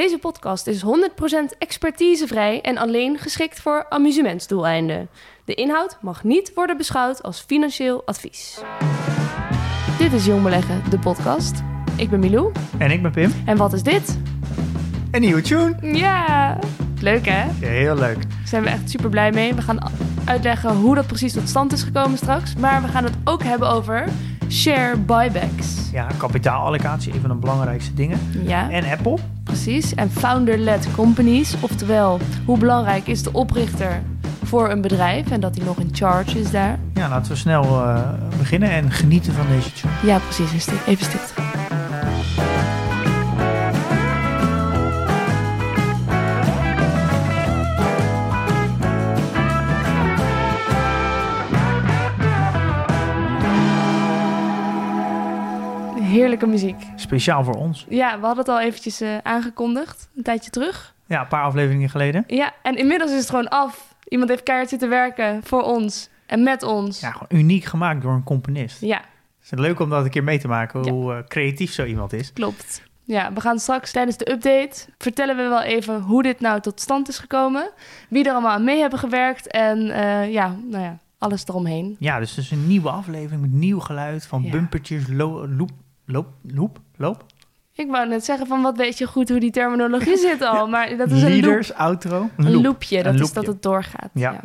Deze podcast is 100% expertisevrij en alleen geschikt voor amusementsdoeleinden. De inhoud mag niet worden beschouwd als financieel advies. Dit is Jong Beleggen, de podcast. Ik ben Milou. En ik ben Pim. En wat is dit? Een nieuwe tune. Ja, leuk hè? Ja, heel leuk. Daar zijn we echt super blij mee. We gaan uitleggen hoe dat precies tot stand is gekomen straks. Maar we gaan het ook hebben over share buybacks. Ja, kapitaalallocatie, een van de belangrijkste dingen. Ja, En Apple. precies. En founder-led companies. Oftewel, hoe belangrijk is de oprichter voor een bedrijf en dat hij nog in charge is daar. Ja, laten we snel eh, beginnen en genieten van deze tune. Ja, precies. Even stil. Heerlijke muziek. Speciaal voor ons. Ja, we hadden het al eventjes eh, aangekondigd, een tijdje terug. Ja, een paar afleveringen geleden. Ja, en inmiddels is het gewoon af. Iemand heeft keihard zitten werken voor ons en met ons. Ja, gewoon uniek gemaakt door een componist. Ja, Het is leuk om dat een keer mee te maken, Ja. hoe eh, creatief zo iemand is. klopt. Ja, we gaan straks tijdens de update vertellen we wel even hoe dit nou tot stand is gekomen. Wie er allemaal aan mee hebben gewerkt en eh, ja, nou ja, alles eromheen. Ja, dus het is een nieuwe aflevering met nieuw geluid van Ja. bumpertjes, lo loop, loop, loop, loop. Ik wou net zeggen van wat weet je goed hoe die terminologie zit al, maar dat is een loop. Outro, Een loop. loopje, dat Een is loopje. dat het doorgaat. Ja. Ja,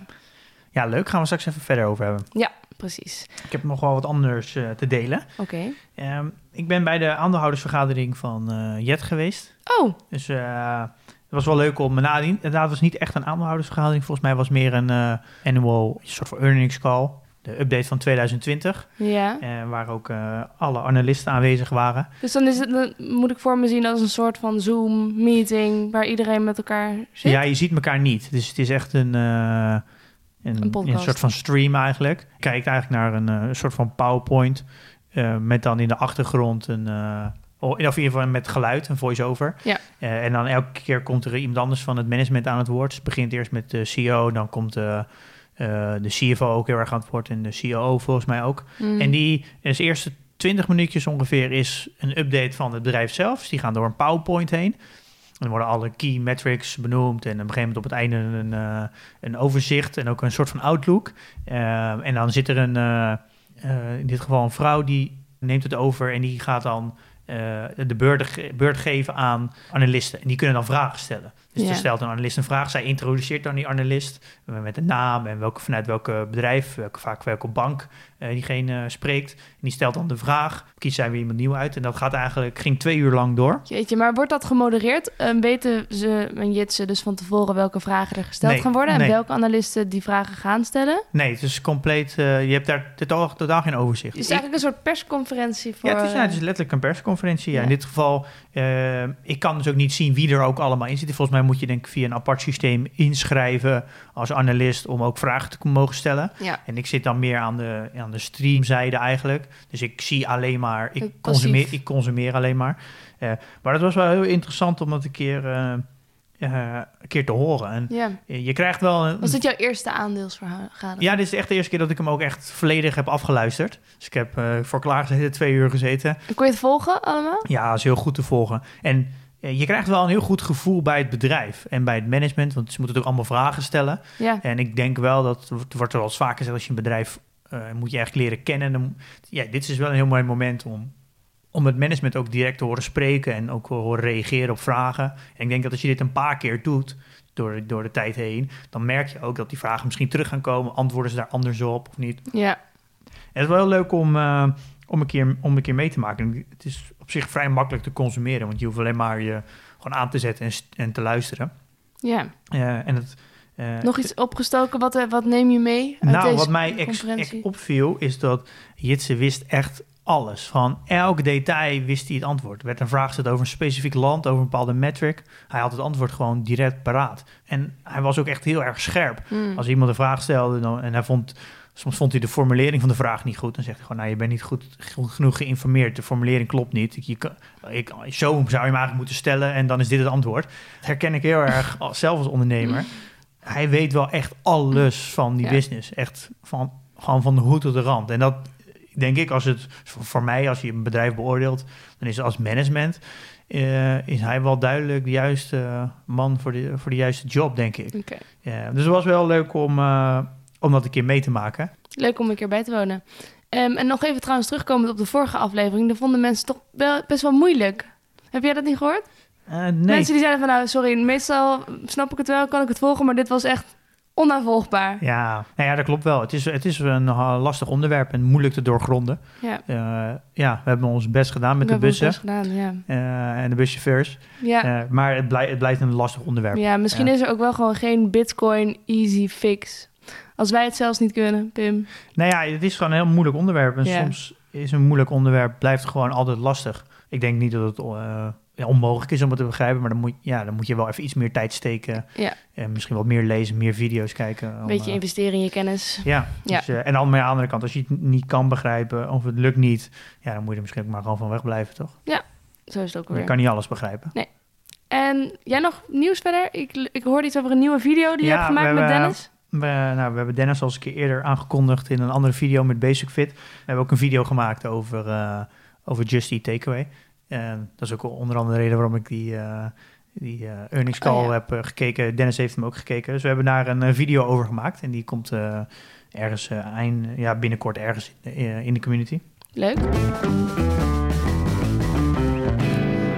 Ja, leuk. Gaan we straks even verder over hebben. precies. Ik heb nog wel wat anders eh, te delen. Oké. Ehm, ik ben bij de aandeelhoudersvergadering van eh, Jet geweest. Oh, Dus eh, het was wel leuk om me nadien. Inderdaad, het was niet echt een aandeelhoudersvergadering. Volgens mij was het meer een annual soort van earnings call. De update van 2020. ja. eh, waar ook eh, alle analisten aanwezig waren. Dus dan, is het, dan moet ik voor me zien als een soort van Zoom-meeting waar iedereen met elkaar zit? Ja, je ziet elkaar niet. Dus het is echt een, eh, een, Een podcast. een soort van stream eigenlijk. Je kijkt eigenlijk naar een soort van PowerPoint. met dan in de achtergrond een... of in ieder geval met geluid, een voice-over. Ja. En dan elke keer komt er iemand anders van het management aan het woord. Dus het begint eerst met de CEO, dan komt de, eh, de CFO ook heel erg aan het woord en de COO volgens mij ook. Mm. En die dus de eerste 20 minuutjes ongeveer is een update van het bedrijf zelf. Dus die gaan door een PowerPoint heen. En dan worden alle key metrics benoemd. En op een gegeven moment op het einde een, eh, een overzicht en ook een soort van outlook. Eh, en dan zit er een, eh, eh, in dit geval een vrouw die neemt het over en die gaat dan eh, de beurt, beurt geven aan analisten. En die kunnen dan vragen stellen. Dus Ja. er stelt een analist een vraag. Zij introduceert dan die analist eh, met een naam en welke, vanuit welke bedrijf, welke, vaak welke bank eh, diegene spreekt. En die stelt dan de vraag. Kiest zij weer iemand nieuw uit. En dat gaat eigenlijk, ging twee uur lang door. Jeetje, maar wordt dat gemodereerd? Eh, weten ze en Jitsen dus van tevoren welke vragen er gesteld Nee, gaan worden? En nee. welke analisten die vragen gaan stellen? Nee, het is compleet, eh, je hebt daar totaal, totaal geen overzicht. Het is eigenlijk een soort persconferentie voor... Ja, het is, het is eh, letterlijk een persconferentie. Ja. Ja. In dit geval, eh, ik kan dus ook niet zien wie er ook allemaal in zit. Volgens mij moet je denk ik via een apart systeem inschrijven als analist om ook vragen te mogen stellen. ja. En ik zit dan meer aan de, aan de streamzijde eigenlijk. Dus ik zie alleen maar, ik Passief. consumeer, ik consumeer alleen maar. Eh, maar dat was wel heel interessant om dat een keer, eh, een keer te horen. En je krijgt wel... Een, Was dit jouw eerste aandelsvergadering? ja, dit is echt de eerste keer dat ik hem ook echt volledig heb afgeluisterd. Dus ik heb eh, voor klaargezeten twee uur gezeten. Kon je het volgen allemaal? Ja, dat is heel goed te volgen. En eh, je krijgt wel een heel goed gevoel bij het bedrijf en bij het management, want ze moeten ook allemaal vragen stellen. En ik denk wel dat, het wordt er wel eens vaker gezegd, als je een bedrijf moet je echt leren kennen. Dan, ja, dit is wel een heel mooi moment om, om het management ook direct te horen spreken en ook horen reageren op vragen. En ik denk dat als je dit een paar keer doet, door, door de tijd heen, dan merk je ook dat die vragen misschien terug gaan komen. Antwoorden ze daar anders op of niet? Ja. En het is wel heel leuk om, eh, om, een keer, om een keer mee te maken. Het is op zich vrij makkelijk te consumeren, want je hoeft alleen maar je gewoon aan te zetten en, en te luisteren. ja. Eh, en het, eh, Nog iets opgestoken? Wat, wat neem je mee uit nou, deze wat mij ex, ex opviel, is dat Jitse wist echt alles. Van elk detail wist hij het antwoord. Er werd een vraag gesteld over een specifiek land, over een bepaalde metric. Hij had het antwoord gewoon direct paraat. En hij was ook echt heel erg scherp. Hmm. Als iemand een vraag stelde dan, en hij vond, soms vond hij de formulering van de vraag niet goed, dan zegt hij gewoon, nou, je bent niet goed, goed genoeg geïnformeerd. De formulering klopt niet. Ik, je, ik, zo zou je hem eigenlijk moeten stellen en dan is dit het antwoord. Dat herken ik heel erg als, zelf als ondernemer. Hij weet wel echt alles van die Ja. business. Echt van, gewoon van de hoed tot de rand. En dat denk ik, als het voor mij, als je een bedrijf beoordeelt, dan is het als management, eh, is hij wel duidelijk de juiste man voor de, voor de juiste job, denk ik. Ja, dus het was wel leuk om, eh, om dat een keer mee te maken. Leuk om een keer bij te wonen. Ehm, en nog even trouwens terugkomend op de vorige aflevering. Daar vonden mensen toch wel, best wel moeilijk. Heb jij dat niet gehoord? Eh, nee, Mensen die zeiden van nou, sorry, meestal snap ik het wel, kan ik het volgen, maar dit was echt onnavolgbaar. ja, nou ja, dat klopt wel. Het is, het is een eh, lastig onderwerp en moeilijk te doorgronden. Ja, Eh, ja, we hebben ons best gedaan met we de hebben ons bussen best gedaan, ja. eh, en de buschauffeurs. Ja, maar het, blij- het blijft een lastig onderwerp. ja misschien is er ook wel gewoon geen bitcoin easy fix. Als wij het zelfs niet kunnen, Pim. Nou ja, het is gewoon een heel moeilijk onderwerp. En soms is een moeilijk onderwerp blijft gewoon altijd lastig. Ik denk niet dat het ja, onmogelijk is om het te begrijpen, maar dan moet, ja, dan moet je wel even iets meer tijd steken. Ja. En misschien wat meer lezen, meer video's kijken. Een beetje eh, investeren in je kennis. Ja, Ja. Dus, eh, en aan de andere kant, als je het niet kan begrijpen of het lukt niet, ja, dan moet je er misschien ook maar gewoon van wegblijven, toch? Zo is het ook Je weer. kan niet alles begrijpen. En jij nog nieuws verder? Ik, ik hoorde iets over een nieuwe video die je Ja, hebt gemaakt met Dennis. We, nou, we hebben Dennis al eens een keer eerder aangekondigd in een andere video met Basic Fit. We hebben ook een video gemaakt over, eh, over Just Eat Takeaway. En dat is ook onder andere de reden waarom ik die, eh die eh earnings call Oh, ja. heb eh, gekeken. Dennis heeft hem ook gekeken. Dus we hebben daar een video over gemaakt. En die komt ergens eind, ja, binnenkort ergens in de, community. Leuk.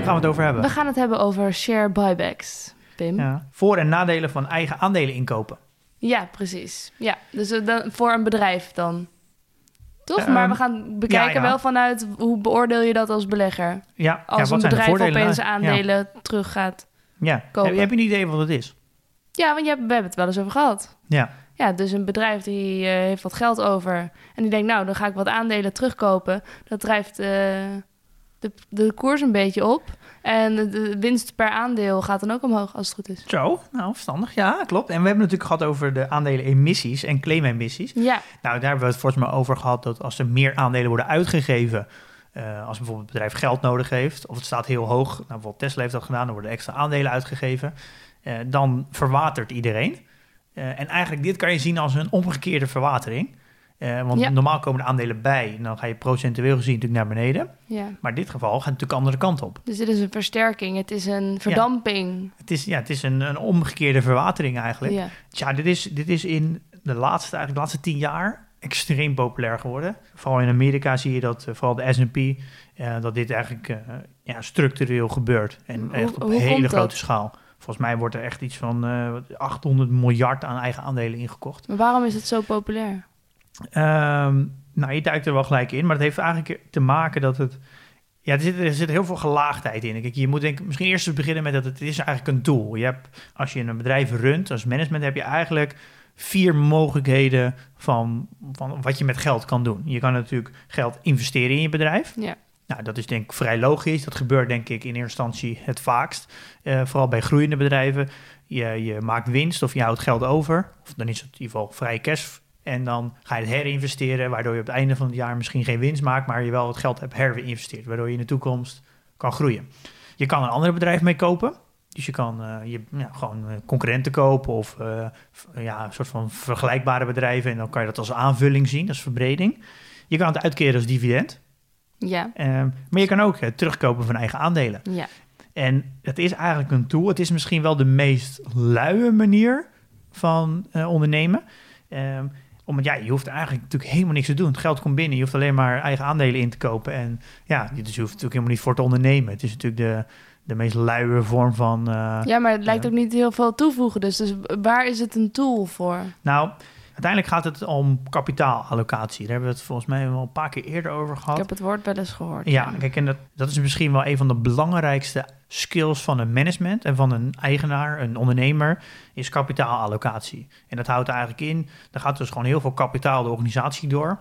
Gaan we het over hebben. We gaan het hebben over share buybacks, Pim. Ja, Ja. Voor- en nadelen van eigen aandelen inkopen. precies. Ja, dus dan, voor een bedrijf dan. Toch? Ehm, maar we gaan bekijken ja, ja. wel vanuit hoe beoordeel je dat als belegger? Ja, ja, Als wat een bedrijf opeens Ja. aandelen terug gaat. Ja. kopen. Heb, heb je een idee wat het is? Ja, want je hebt, we hebben het wel eens over gehad. Ja. Ja, dus een bedrijf die eh, heeft wat geld over. En die denkt, nou, dan ga ik wat aandelen terugkopen. Dat drijft eh, de, de koers een beetje op. En de, winst per aandeel gaat dan ook omhoog, als het goed is. Zo, nou verstandig. Ja, klopt. En we hebben het natuurlijk gehad over de aandelen emissies en claim-emissies. Ja, Nou, daar hebben we het volgens mij over gehad dat als er meer aandelen worden uitgegeven, eh, als bijvoorbeeld het bedrijf geld nodig heeft, of het staat heel hoog, nou, bijvoorbeeld Tesla heeft dat gedaan, dan worden extra aandelen uitgegeven, eh, dan verwatert iedereen. Eh, en eigenlijk dit kan je zien als een omgekeerde verwatering. Eh, want Ja. normaal komen de aandelen bij en dan ga je procentueel gezien natuurlijk naar beneden. ja. Maar in dit geval gaat het natuurlijk de andere kant op. Dus dit is een versterking. Het is een verdamping. Het is, ja, het is een, een omgekeerde verwatering eigenlijk. Ja. Ja, dit is, dit is in de laatste, eigenlijk de laatste tien jaar extreem populair geworden. Vooral in Amerika zie je dat, eh, vooral de S&P, eh, dat dit eigenlijk ja, structureel gebeurt. En Hoe- echt op hele dat? grote schaal. Volgens mij wordt er echt iets van eh, 800 miljard aan eigen aandelen ingekocht. Maar waarom is het zo populair? Ehm, nou, je duikt er wel gelijk in, maar het heeft eigenlijk te maken dat het... Ja, er zit, er zit heel veel gelaagdheid in. Kijk, je moet denk, misschien eerst eens beginnen met dat het is eigenlijk een tool. Je hebt, als je een bedrijf runt, als management, heb je eigenlijk vier mogelijkheden van, van wat je met geld kan doen. Je kan natuurlijk geld investeren in je bedrijf. Ja. Nou, dat is denk ik vrij logisch. Dat gebeurt denk ik in eerste instantie het vaakst. Eh, vooral bij groeiende bedrijven. Je, je maakt winst of je houdt geld over. Of dan is het in ieder geval vrije cash. En dan ga je het herinvesteren, waardoor je op het einde van het jaar misschien geen winst maakt, maar je wel het geld hebt herinvesteerd, waardoor je in de toekomst kan groeien. Je kan een ander bedrijf mee kopen. Dus je kan eh, je, ja, gewoon eh, concurrenten kopen of eh, ja, een soort van vergelijkbare bedrijven. En dan kan je dat als aanvulling zien, als verbreding. Je kan het uitkeren als dividend. Ja. Ehm, maar je kan ook terugkopen van eigen aandelen. Ja. En het is eigenlijk een tool. Het is misschien wel de meest luie manier van ondernemen. Ehm, omdat ja, je hoeft eigenlijk natuurlijk helemaal niks te doen. Het geld komt binnen. Je hoeft alleen maar eigen aandelen in te kopen. En ja, dus je hoeft natuurlijk helemaal niet voor te ondernemen. Het is natuurlijk de, de meest luie vorm van. eh, ja, maar het lijkt Ja. ook niet heel veel toevoegen. Dus, dus waar is het een tool voor? Nou, uiteindelijk gaat het om kapitaalallocatie. Daar hebben we het volgens mij wel een paar keer eerder over Ik gehad. heb het woord wel eens gehoord. Ja, kijk, en dat, dat is misschien wel een van de belangrijkste skills van een management en van een eigenaar, een ondernemer, is kapitaalallocatie. En dat houdt eigenlijk in, er gaat dus gewoon heel veel kapitaal de organisatie door.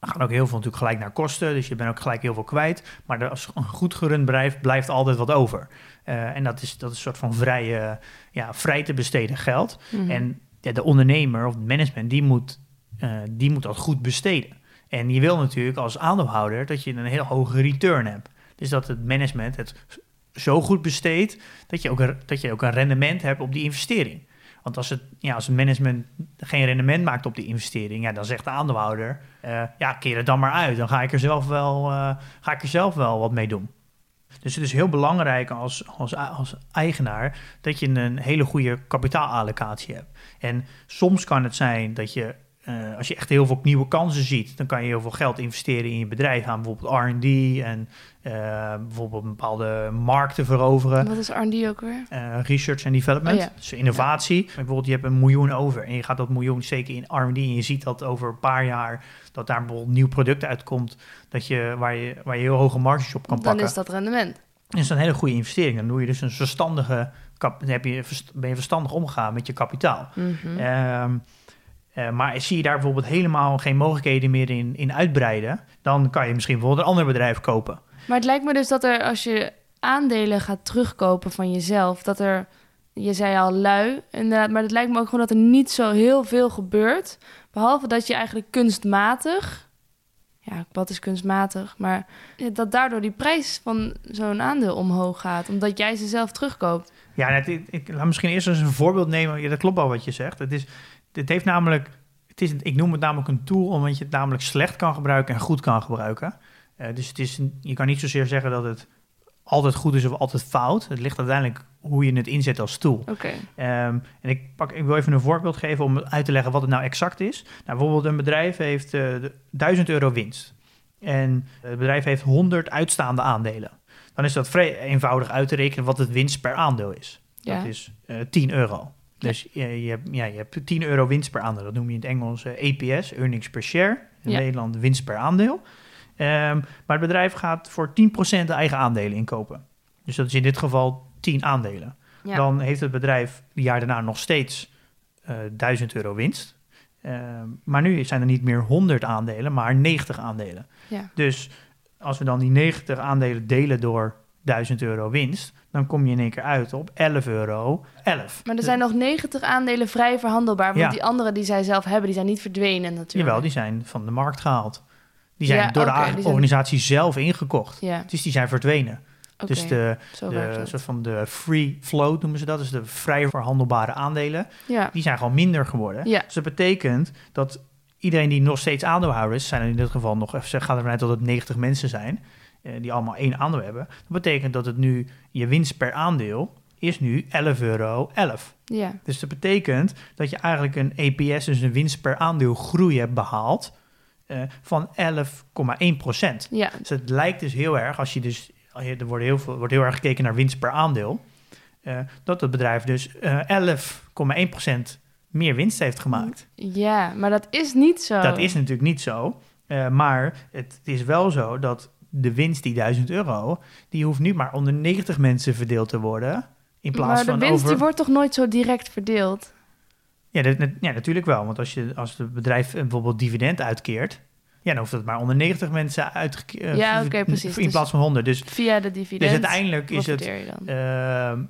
Dan gaan ook heel veel natuurlijk gelijk naar kosten, dus je bent ook gelijk heel veel kwijt. Maar er- als een goed gerund bedrijf blijft altijd wat over. Eh, en dat is, dat is een soort van vrije, ja, vrij te besteden geld. Mhm. En ja, de ondernemer of het management, die moet, eh, die moet dat goed besteden. En je wil natuurlijk als aandeelhouder dat je een heel hoge return hebt. Dus dat het management het zo goed besteedt dat je ook dat je ook een rendement hebt op die investering. Want als het, ja, als het management geen rendement maakt op die investering, ja, dan zegt de aandeelhouder, eh, ja, keer het dan maar uit. Dan ga ik er zelf wel, eh, ga ik er zelf wel wat mee doen. Dus het is heel belangrijk als, als, als eigenaar dat je een hele goede kapitaalallocatie hebt. En soms kan het zijn dat je, eh, als je echt heel veel nieuwe kansen ziet, dan kan je heel veel geld investeren in je bedrijf aan bijvoorbeeld R&D en eh, bijvoorbeeld bepaalde markten veroveren. Wat is R&D ook weer? Eh, research en development, Oh ja. dus innovatie. Bijvoorbeeld, je hebt een miljoen over en je gaat dat miljoen steken in R&D en je ziet dat over een paar jaar dat daar bijvoorbeeld een nieuw product uitkomt dat je, waar, je, waar je heel hoge marges op kan Dan pakken. is dat rendement. Dat is een hele goede investering. Dan doe je dus een verstandige, dan heb je, ben je verstandig omgegaan met je kapitaal. Ehm, eh, maar zie je daar bijvoorbeeld helemaal geen mogelijkheden meer in, in uitbreiden, dan kan je misschien bijvoorbeeld een ander bedrijf kopen. Maar het lijkt me dus dat er, als je aandelen gaat terugkopen van jezelf, dat er, je zei al lui, inderdaad, maar het lijkt me ook gewoon dat er niet zo heel veel gebeurt. Behalve dat je eigenlijk kunstmatig, ja, wat is kunstmatig, maar dat daardoor die prijs van zo'n aandeel omhoog gaat, omdat jij ze zelf terugkoopt. Ja, ik, ik laat misschien eerst eens een voorbeeld nemen. Ja, dat klopt wel wat je zegt. Het, is, het heeft namelijk, het is, ik noem het namelijk een tool omdat je het namelijk slecht kan gebruiken en goed kan gebruiken. Eh, dus het is, je kan niet zozeer zeggen dat het altijd goed is of altijd fout. Het ligt uiteindelijk hoe je het inzet als tool. Oké. Ehm, en ik, pak, ik wil even een voorbeeld geven om uit te leggen wat het nou exact is. Nou, bijvoorbeeld een bedrijf heeft eh, de 1000 euro winst. En het bedrijf heeft 100 uitstaande aandelen. Dan is dat vrij eenvoudig uit te rekenen wat het winst per aandeel is. Ja. Dat is eh 10 euro. Dus je, je, hebt, ja, je hebt 10 euro winst per aandeel. Dat noem je in het Engels eh, EPS, earnings per share. In Ja. Nederland winst per aandeel. Ehm, maar het bedrijf gaat voor 10% de eigen aandelen inkopen. Dus dat is in dit geval 10 aandelen. Ja. Dan heeft het bedrijf jaar daarna nog steeds eh 1000 euro winst. Ehm, maar nu zijn er niet meer 100 aandelen, maar 90 aandelen. Ja. Dus als we dan die 90 aandelen delen door 1000 euro winst, dan kom je in één keer uit op 11 euro 11. Maar er zijn nog 90 aandelen vrij verhandelbaar, want Ja. die andere die zij zelf hebben, die zijn niet verdwenen natuurlijk. Jawel, die zijn van de markt gehaald. Die zijn Ja, door de zijn- organisatie zelf ingekocht. Ja, Dus die zijn verdwenen. oké. Dus de, de soort van de free float noemen ze dat, dus de vrij verhandelbare aandelen, Ja. die zijn gewoon minder geworden. Ja. Dus dat betekent dat iedereen die nog steeds aandeelhouder is, zijn er in dit geval nog, even gaat ervan uit dat het 90 mensen zijn, die allemaal één aandeel hebben. Dat betekent dat het nu, je winst per aandeel is nu 11 euro 11. Ja. Dus dat betekent dat je eigenlijk een EPS, dus een winst per aandeel groei hebt behaald eh, van 11,1 procent. Ja. Dus het lijkt dus heel erg, als je dus, er wordt heel, veel, wordt heel erg gekeken naar winst per aandeel, eh, dat het bedrijf dus eh 11,1 procent meer winst heeft gemaakt. ja, maar dat is niet zo. Dat is natuurlijk niet zo, eh, maar het is wel zo dat de winst, die 1000 euro, die hoeft nu maar onder 90 mensen verdeeld te worden. In plaats maar de van winst over... die wordt toch nooit zo direct verdeeld? Ja, dat, dat- ja, natuurlijk wel. Want als, je, als het bedrijf eh, bijvoorbeeld dividend uitkeert, ja, dan hoeft het maar onder 90 mensen uitgekeerd. Ja, oké, precies. In Dus- plaats van 100. Dus, Via de dus dividend. uiteindelijk is het. ehm,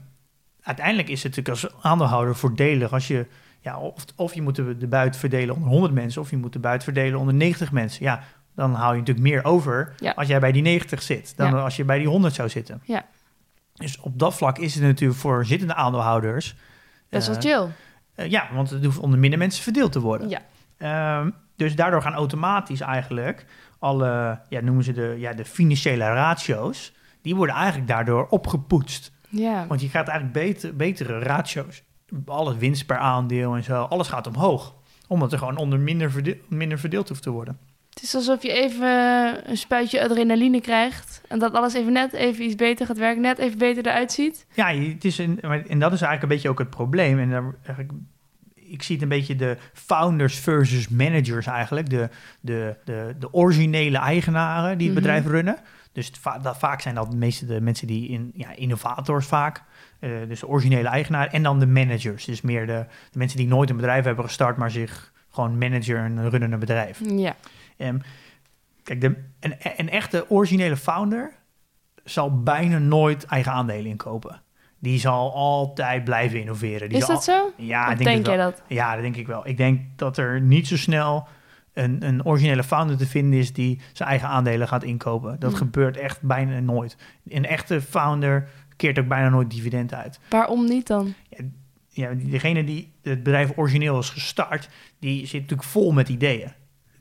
uiteindelijk is het natuurlijk als aandeelhouder voordelig als je. Ja, of, of je moet de, de buit verdelen onder 100 mensen, of je moet de buit verdelen onder 90 mensen. Ja, dan hou je natuurlijk meer over Ja. als jij bij die 90 zit, dan Ja. als je bij die 100 zou zitten. Ja. Dus op dat vlak is het natuurlijk voor zittende aandeelhouders. Best wel eh, chill. eh, ja, want het hoeft onder minder mensen verdeeld te worden. Ja. Ehm, dus daardoor gaan automatisch eigenlijk alle, ja, noemen ze de, ja, de financiële ratio's, die worden eigenlijk daardoor opgepoetst. Ja. Want je gaat eigenlijk beter, betere ratio's, alle winst per aandeel en zo, alles gaat omhoog. Omdat er gewoon onder minder, verde- minder verdeeld hoeft te worden. Het is alsof je even een spuitje adrenaline krijgt. En dat alles even net even iets beter gaat werken. Net even beter eruit ziet. Ja, het is een, en dat is eigenlijk een beetje ook het probleem. En daar, eigenlijk, ik zie het een beetje de founders versus managers eigenlijk. De, de, de, de originele eigenaren die het Mhm. bedrijf runnen. Dus va- dat, vaak zijn dat de meeste de mensen die in, ja, innovators vaak. Eh, dus de originele eigenaar. En dan de managers. Dus meer de, de mensen die nooit een bedrijf hebben gestart, maar zich gewoon manager en runnen een bedrijf. Ja. Ehm, Kijk, de, een, een echte originele founder zal bijna nooit eigen aandelen inkopen. Die zal altijd blijven innoveren. Die Is zal dat zo? Ja, denk, denk jij dat? Ja, dat denk ik wel. Ik denk dat er niet zo snel een, een originele founder te vinden is die zijn eigen aandelen gaat inkopen. Dat Hmm. gebeurt echt bijna nooit. Een echte founder keert ook bijna nooit dividend uit. Waarom niet dan? Ja, die- degene die het bedrijf origineel is gestart, die zit natuurlijk vol met ideeën.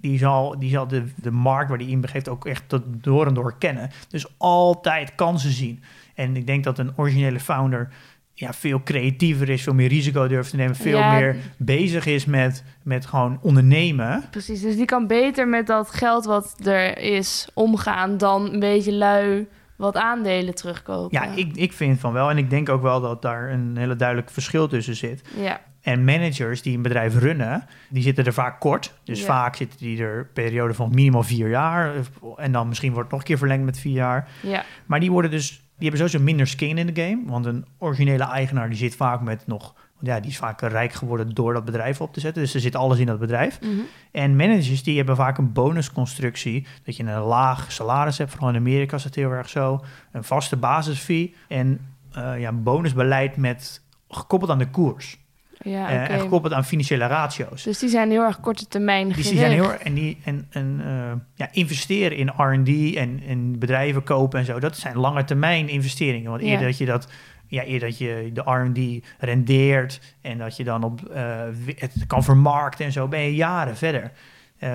Die zal, die zal de, de markt waar die in begeeft ook echt tot door en door kennen. Dus altijd kansen zien. En ik denk dat een originele founder ja, veel creatiever is, veel meer risico durft te nemen, veel Ja. meer bezig is met, met gewoon ondernemen. Precies, dus die kan beter met dat geld wat er is omgaan dan een beetje lui wat aandelen terugkopen. Ja, ik, ik vind van wel. En ik denk ook wel dat daar een hele duidelijk verschil tussen zit. Ja, En managers die een bedrijf runnen, die zitten er vaak kort. Dus Ja. vaak zitten die er een periode van minimaal vier jaar. En dan misschien wordt het nog een keer verlengd met vier jaar. ja, Maar die worden dus, die hebben sowieso minder skin in de game. Want een originele eigenaar die zit vaak met nog, ja, die is vaak rijk geworden door dat bedrijf op te zetten. Dus er zit alles in dat bedrijf. mhm. En managers die hebben vaak een bonusconstructie. Dat je een laag salaris hebt. Vooral in Amerika is het heel erg zo. Een vaste basisfee. En eh, ja, een bonusbeleid met gekoppeld aan de koers. Ja Eh, en gekoppeld aan financiële ratio's. Dus die zijn heel erg korte termijn Dus gericht. die zijn heel erg- en, die, en, en eh, ja, investeren in R&D en, en bedrijven kopen en zo. Dat zijn lange termijn investeringen. Want Ja. eerder dat je dat, ja, eerder dat je de R&D rendeert en dat je dan op eh, het kan vermarkten en zo, ben je jaren verder.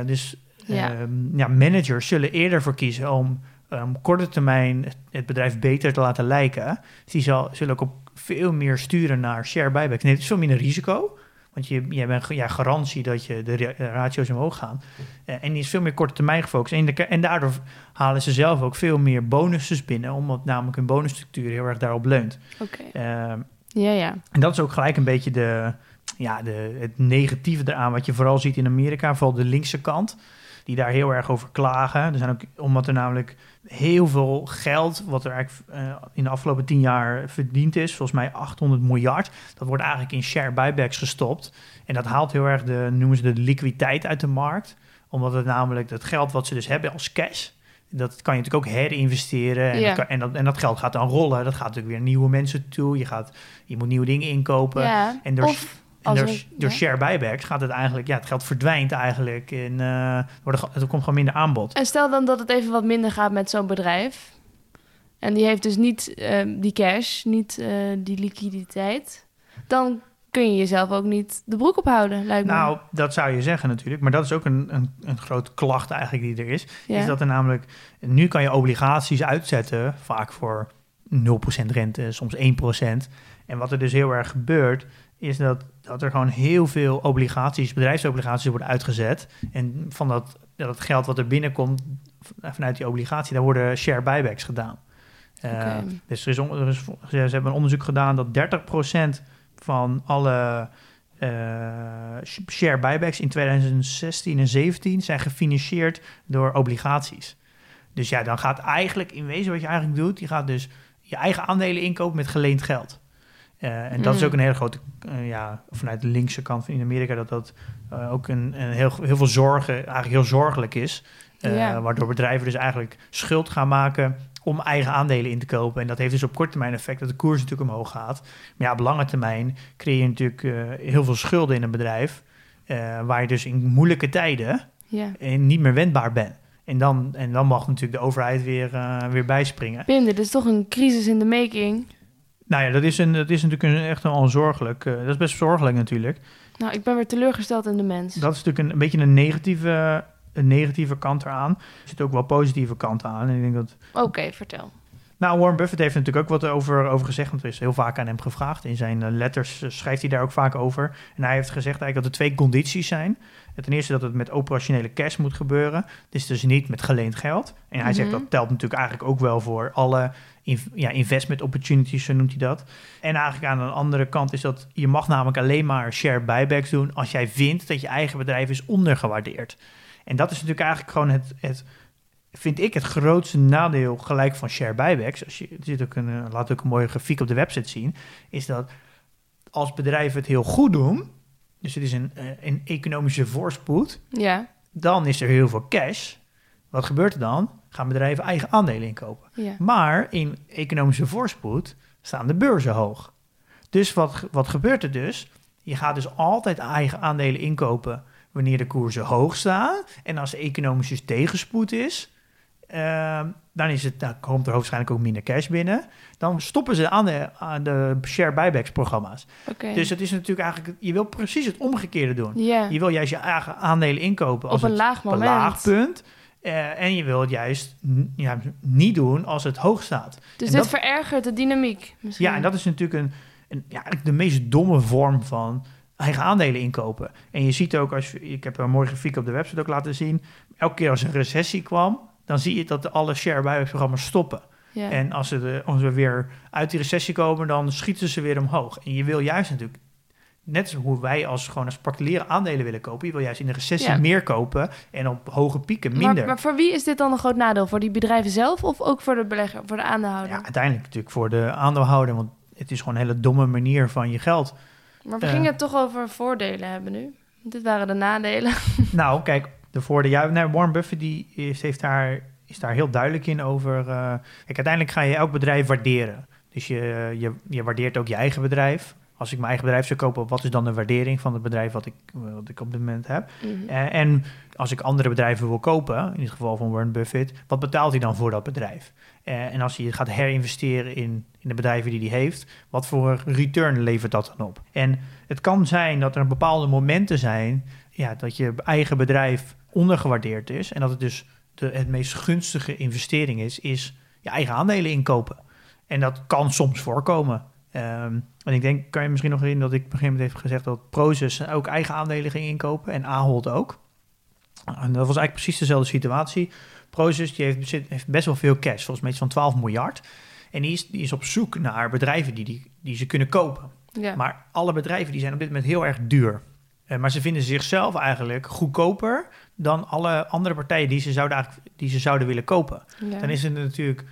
Dus Ja. ehm, ja, managers zullen eerder voor kiezen om um, korte termijn het, het bedrijf beter te laten lijken. Dus die zal, zullen ook op veel meer sturen naar share buybacks. Nee, het is veel minder risico. Want je, je een ja, garantie dat je de ra- ratio's omhoog gaan. Eh, en die is veel meer korte termijn gefocust. En, de- en daardoor halen ze zelf ook veel meer bonussen binnen. Omdat namelijk hun bonusstructuur heel erg daarop leunt. Oké, Ehm, ja, ja. en dat is ook gelijk een beetje de, ja, de, het negatieve eraan. Wat je vooral ziet in Amerika. Vooral de linkse kant. Die daar heel erg over klagen. Er zijn ook, omdat er namelijk heel veel geld. Wat er eigenlijk eh, in de afgelopen tien jaar verdiend is. Volgens mij 800 miljard. Dat wordt eigenlijk in share buybacks gestopt. En dat haalt heel erg de, noemen ze de liquiditeit uit de markt. Omdat het namelijk dat geld wat ze dus hebben als cash. Dat kan je natuurlijk ook herinvesteren. En, Ja. dat, kan- en, dat, en dat geld gaat dan rollen. Dat gaat natuurlijk weer nieuwe mensen toe. Je, gaat, je moet nieuwe dingen inkopen. ja. En of en door, door ja. share buybacks gaat het eigenlijk, ja, het geld verdwijnt eigenlijk. En eh wordt er, er komt gewoon minder aanbod. En stel dan dat het even wat minder gaat met zo'n bedrijf. En die heeft dus niet ehm, die cash, niet eh, die liquiditeit. Dan kun je jezelf ook niet de broek ophouden, lijkt me. Nou, dat zou je zeggen natuurlijk. Maar dat is ook een, een, een grote klacht eigenlijk die er is. ja. Is dat er namelijk, nu kan je obligaties uitzetten, vaak voor 0% rente, soms 1%. En wat er dus heel erg gebeurt, is dat, dat er gewoon heel veel obligaties, bedrijfsobligaties worden uitgezet. En van dat, dat geld wat er binnenkomt vanuit die obligatie, daar worden share buybacks gedaan. Eh. Dus er is, er ze hebben een onderzoek gedaan dat 30% van alle eh, sh- share buybacks in 2016 en 17 zijn gefinancierd door obligaties. Dus ja, dan gaat eigenlijk in wezen wat je eigenlijk doet, je gaat dus je eigen aandelen inkopen met geleend geld. Eh, en dat is Mm. ook een hele grote, eh, ja, vanuit de linkse kant van in Amerika, dat dat eh, ook een, een heel, heel veel zorgen, eigenlijk heel zorgelijk is. Waardoor bedrijven dus eigenlijk schuld gaan maken om eigen aandelen in te kopen. En dat heeft dus op korte termijn effect dat de koers natuurlijk omhoog gaat. Maar ja, op lange termijn creëer je natuurlijk heel veel schulden in een bedrijf. waar je dus in moeilijke tijden eh, niet meer wendbaar bent. En dan, en dan mag natuurlijk de overheid weer, weer bijspringen. Pim, dit is toch een crisis in de making. Nou ja, dat is, een, dat is natuurlijk een, echt wel zorgelijk. eh, dat is best zorgelijk natuurlijk. Nou, ik ben weer teleurgesteld in de mens. Dat is natuurlijk een, een beetje een negatieve, een negatieve kant eraan. Er zit ook wel positieve kanten aan. En ik denk dat Oké, vertel. Nou, Warren Buffett heeft natuurlijk ook wat over, over gezegd. Want er is heel vaak aan hem gevraagd. In zijn eh, letters eh, schrijft hij daar ook vaak over. En hij heeft gezegd eigenlijk dat er twee condities zijn. Ten eerste dat het met operationele cash moet gebeuren. Dus dus niet met geleend geld. En hij zegt Mhm. dat telt natuurlijk eigenlijk ook wel voor alle ja, investment opportunities, zo noemt hij dat. En eigenlijk aan de andere kant is dat je mag namelijk alleen maar share buybacks doen als jij vindt dat je eigen bedrijf is ondergewaardeerd. En dat is natuurlijk eigenlijk gewoon het, het vind ik het grootste nadeel gelijk van share buybacks. Als je, er zit ook een, eh, laat ook een mooie grafiek op de website zien. Is dat als bedrijven het heel goed doen. Dus het is een, eh, een economische voorspoed. Ja, Dan is er heel veel cash. Wat gebeurt er dan? Gaan bedrijven eigen aandelen inkopen. Ja. Maar in economische voorspoed staan de beurzen hoog. Dus wat, wat gebeurt er dus? Je gaat dus altijd eigen aandelen inkopen wanneer de koersen hoog staan. En als er economische tegenspoed is, ehm, dan, is het, dan komt er waarschijnlijk ook minder cash binnen. Dan stoppen ze aan de, aan de share buybacks programma's. Dus het is natuurlijk eigenlijk, je wil precies het omgekeerde doen. Je wil juist je eigen aandelen inkopen als Op een het laag op een moment. laag punt. Eh, en je wil het juist ja, niet doen als het hoog staat. Dus En dit dat- verergert de dynamiek. Misschien. Ja, en dat is natuurlijk een, een, ja, de meest domme vorm van eigen aandelen inkopen. En je ziet ook, als je, ik heb een mooie grafiek op de website ook laten zien. Elke keer als een recessie kwam, dan zie je dat alle share buyback programma's stoppen. Ja. En als, ze als we weer uit die recessie komen, dan schieten ze weer omhoog. En je wil juist natuurlijk, net hoe wij als gewoon als particuliere aandelen willen kopen, je wil juist in de recessie Ja. meer kopen en op hoge pieken minder. maar voor wie is dit dan een groot nadeel? Voor die bedrijven zelf of ook voor de belegger, voor de aandeelhouder? ja, uiteindelijk natuurlijk voor de aandeelhouder, want het is gewoon een hele domme manier van je geld Maar we Eh. gingen het toch over voordelen hebben nu. Dit waren de nadelen. Nou, kijk, de voordelen. Ja, Warren Buffett die is, heeft daar, is daar heel duidelijk in over. eh, kijk, uiteindelijk ga je elk bedrijf waarderen. Dus je, je, je waardeert ook je eigen bedrijf. Als ik mijn eigen bedrijf zou kopen, wat is dan de waardering van het bedrijf wat ik, wat ik op dit moment heb? Mhm. Eh, en als ik andere bedrijven wil kopen, in dit geval van Warren Buffett, wat betaalt hij dan voor dat bedrijf? Eh, en als hij gaat herinvesteren in, in de bedrijven die hij heeft, wat voor return levert dat dan op? En het kan zijn dat er bepaalde momenten zijn ja, dat je eigen bedrijf ondergewaardeerd is en dat het dus de, het meest gunstige investering is, is je eigen aandelen inkopen. En dat kan soms voorkomen. Ehm, en ik denk, kan je misschien nog herinneren dat ik op een gegeven moment heb gezegd dat Prozus ook eigen aandelen ging inkopen en Ahold ook. En dat was eigenlijk precies dezelfde situatie. Prozus die heeft, bezit- heeft best wel veel cash, volgens mij iets van 12 miljard. En die is, die is op zoek naar bedrijven die, die, die ze kunnen kopen. ja. Maar alle bedrijven die zijn op dit moment heel erg duur. Eh, maar ze vinden zichzelf eigenlijk goedkoper dan alle andere partijen die ze zouden, eigenlijk, die ze zouden willen kopen. ja. Dan is het natuurlijk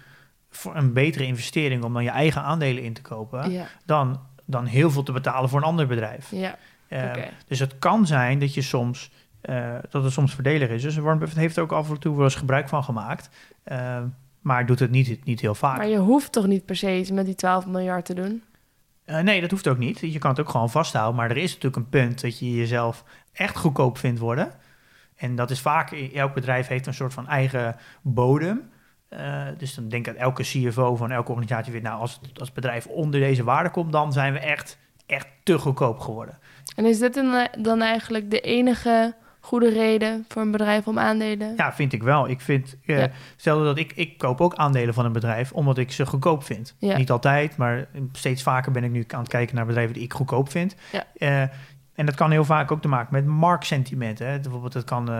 voor een betere investering om dan je eigen aandelen in te kopen, ja. dan, dan heel veel te betalen voor een ander bedrijf. Ja, Eh. Dus het kan zijn dat je soms eh, dat het soms voordelig is. Dus Warren Buffett heeft er ook af en toe wel eens gebruik van gemaakt. Maar doet het niet, niet heel vaak. Maar je hoeft toch niet per se iets met die 12 miljard te doen? Eh, nee, dat hoeft ook niet. Je kan het ook gewoon vasthouden. Maar er is natuurlijk een punt dat je jezelf echt goedkoop vindt worden. En dat is vaak, elk bedrijf heeft een soort van eigen bodem. Eh, dus dan denk ik dat elke CFO van elke organisatie weet, nou, als het, als het bedrijf onder deze waarde komt, dan zijn we echt, echt te goedkoop geworden. En is dit dan- dan eigenlijk de enige goede reden voor een bedrijf om aandelen? Ja, vind ik wel. Ik vind, Ja. stel dat ik, ik koop ook aandelen van een bedrijf omdat ik ze goedkoop vind. Ja. Niet altijd, maar steeds vaker ben ik nu aan het kijken naar bedrijven die ik goedkoop vind. Ja. Eh, en dat kan heel vaak ook te maken met marktsentiment. Hè. Bijvoorbeeld, het kan,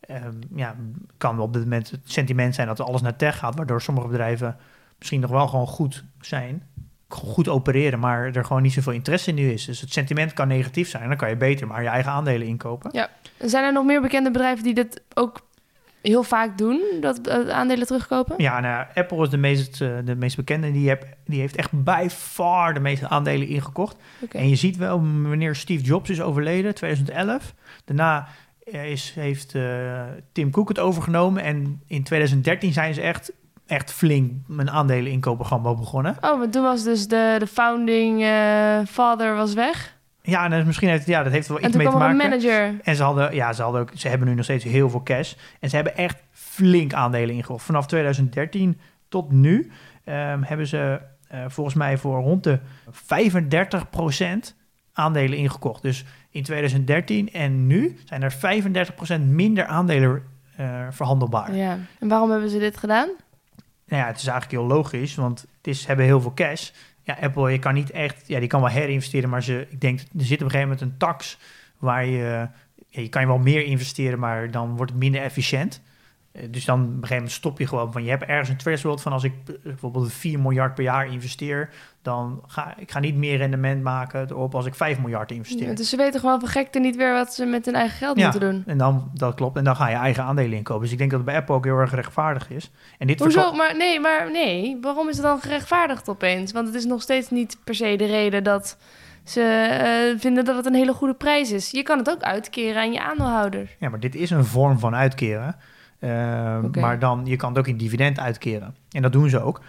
ehm, ja, kan op dit moment het sentiment zijn dat alles naar tech gaat, waardoor sommige bedrijven misschien nog wel gewoon goed zijn, goed opereren, maar er gewoon niet zoveel interesse in nu is. Dus het sentiment kan negatief zijn, dan kan je beter maar je eigen aandelen inkopen. Zijn er nog meer bekende bedrijven die dit ook heel vaak doen? Dat eh, aandelen terugkopen? Ja, nou, ja, Apple is de meest, eh, de meest bekende. Die, heb, die heeft echt by far de meeste aandelen ingekocht. En je ziet wel wanneer Steve Jobs is overleden, 2011. Daarna eh, is, heeft Tim Cook het overgenomen. En in 2013 zijn ze echt, echt flink een aandelen inkoopprogramma begonnen. Oh, want toen was dus de, de founding eh, father was weg. Ja, en misschien heeft, ja, dat heeft wel En iets mee te maken. een manager. En ze hadden, ja, ze hadden ook, ze hebben nu nog steeds heel veel cash. En ze hebben echt flink aandelen ingekocht. Vanaf 2013 tot nu ehm, hebben ze eh, volgens mij voor rond de 35% aandelen ingekocht. Dus in 2013 en nu zijn er 35% minder aandelen eh, verhandelbaar. Ja. En waarom hebben ze dit gedaan? Nou ja, het is eigenlijk heel logisch, want het is, hebben heel veel cash. Ja, Apple, je kan niet echt, ja, die kan wel herinvesteren, maar ze, ik denk, er zit op een gegeven moment een tax waar je, je kan je wel meer investeren, maar dan wordt het minder efficiënt. Eh, Dus dan op een gegeven moment stop je gewoon van, je hebt ergens een threshold van als ik bijvoorbeeld 4 miljard per jaar investeer, dan ga ik ga niet meer rendement maken erop als ik 5 miljard investeer. Dus ze weten gewoon van gekte niet weer wat ze met hun eigen geld Ja. moeten doen. En dan, dat klopt, en dan ga je eigen aandelen inkopen. Dus ik denk dat het bij Apple ook heel erg rechtvaardig is. En dit Hoezo? Maar nee, maar nee. Waarom is het dan gerechtvaardigd opeens? Want het is nog steeds niet per se de reden dat ze eh, vinden dat het een hele goede prijs is. Je kan het ook uitkeren aan je aandeelhouder. Ja, maar dit is een vorm van uitkeren. Eh, Oké. Maar dan, je kan het ook in dividend uitkeren. En dat doen ze ook.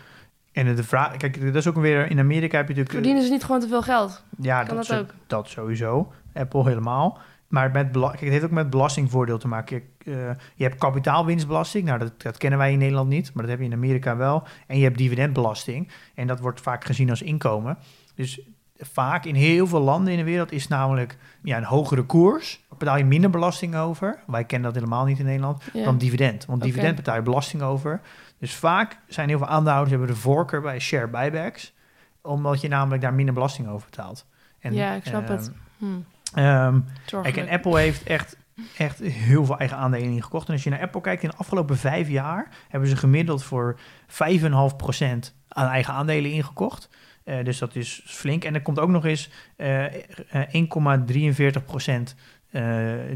En de vraag, kijk, dat is ook weer, in Amerika heb je natuurlijk... Verdienen ze niet gewoon te veel geld? Ja, Kan dat zo- ook? dat sowieso. Apple helemaal. Maar met kijk, het heeft ook met belastingvoordeel te maken. Kijk, eh, je hebt kapitaalwinstbelasting. Nou, dat, dat kennen wij in Nederland niet, maar dat heb je in Amerika wel. En je hebt dividendbelasting. En dat wordt vaak gezien als inkomen. Dus vaak in heel veel landen in de wereld is namelijk ja, een hogere koers. Betaal je minder belasting over. Wij kennen dat helemaal niet in Nederland. Ja. Dan dividend. Want dividend betaal je belasting over. Dus vaak zijn heel veel aandeelhouders hebben de voorkeur bij share buybacks. Omdat je namelijk daar minder belasting over betaalt. En, Ja, ik snap ehm, het. Hm, ehm. Kijk, en Apple heeft echt, echt heel veel eigen aandelen ingekocht. En als je naar Apple kijkt, in de afgelopen vijf jaar hebben ze gemiddeld voor 5,5% aan eigen aandelen ingekocht. Eh, dus dat is flink. En er komt ook nog eens eh, eh, 1,43% eh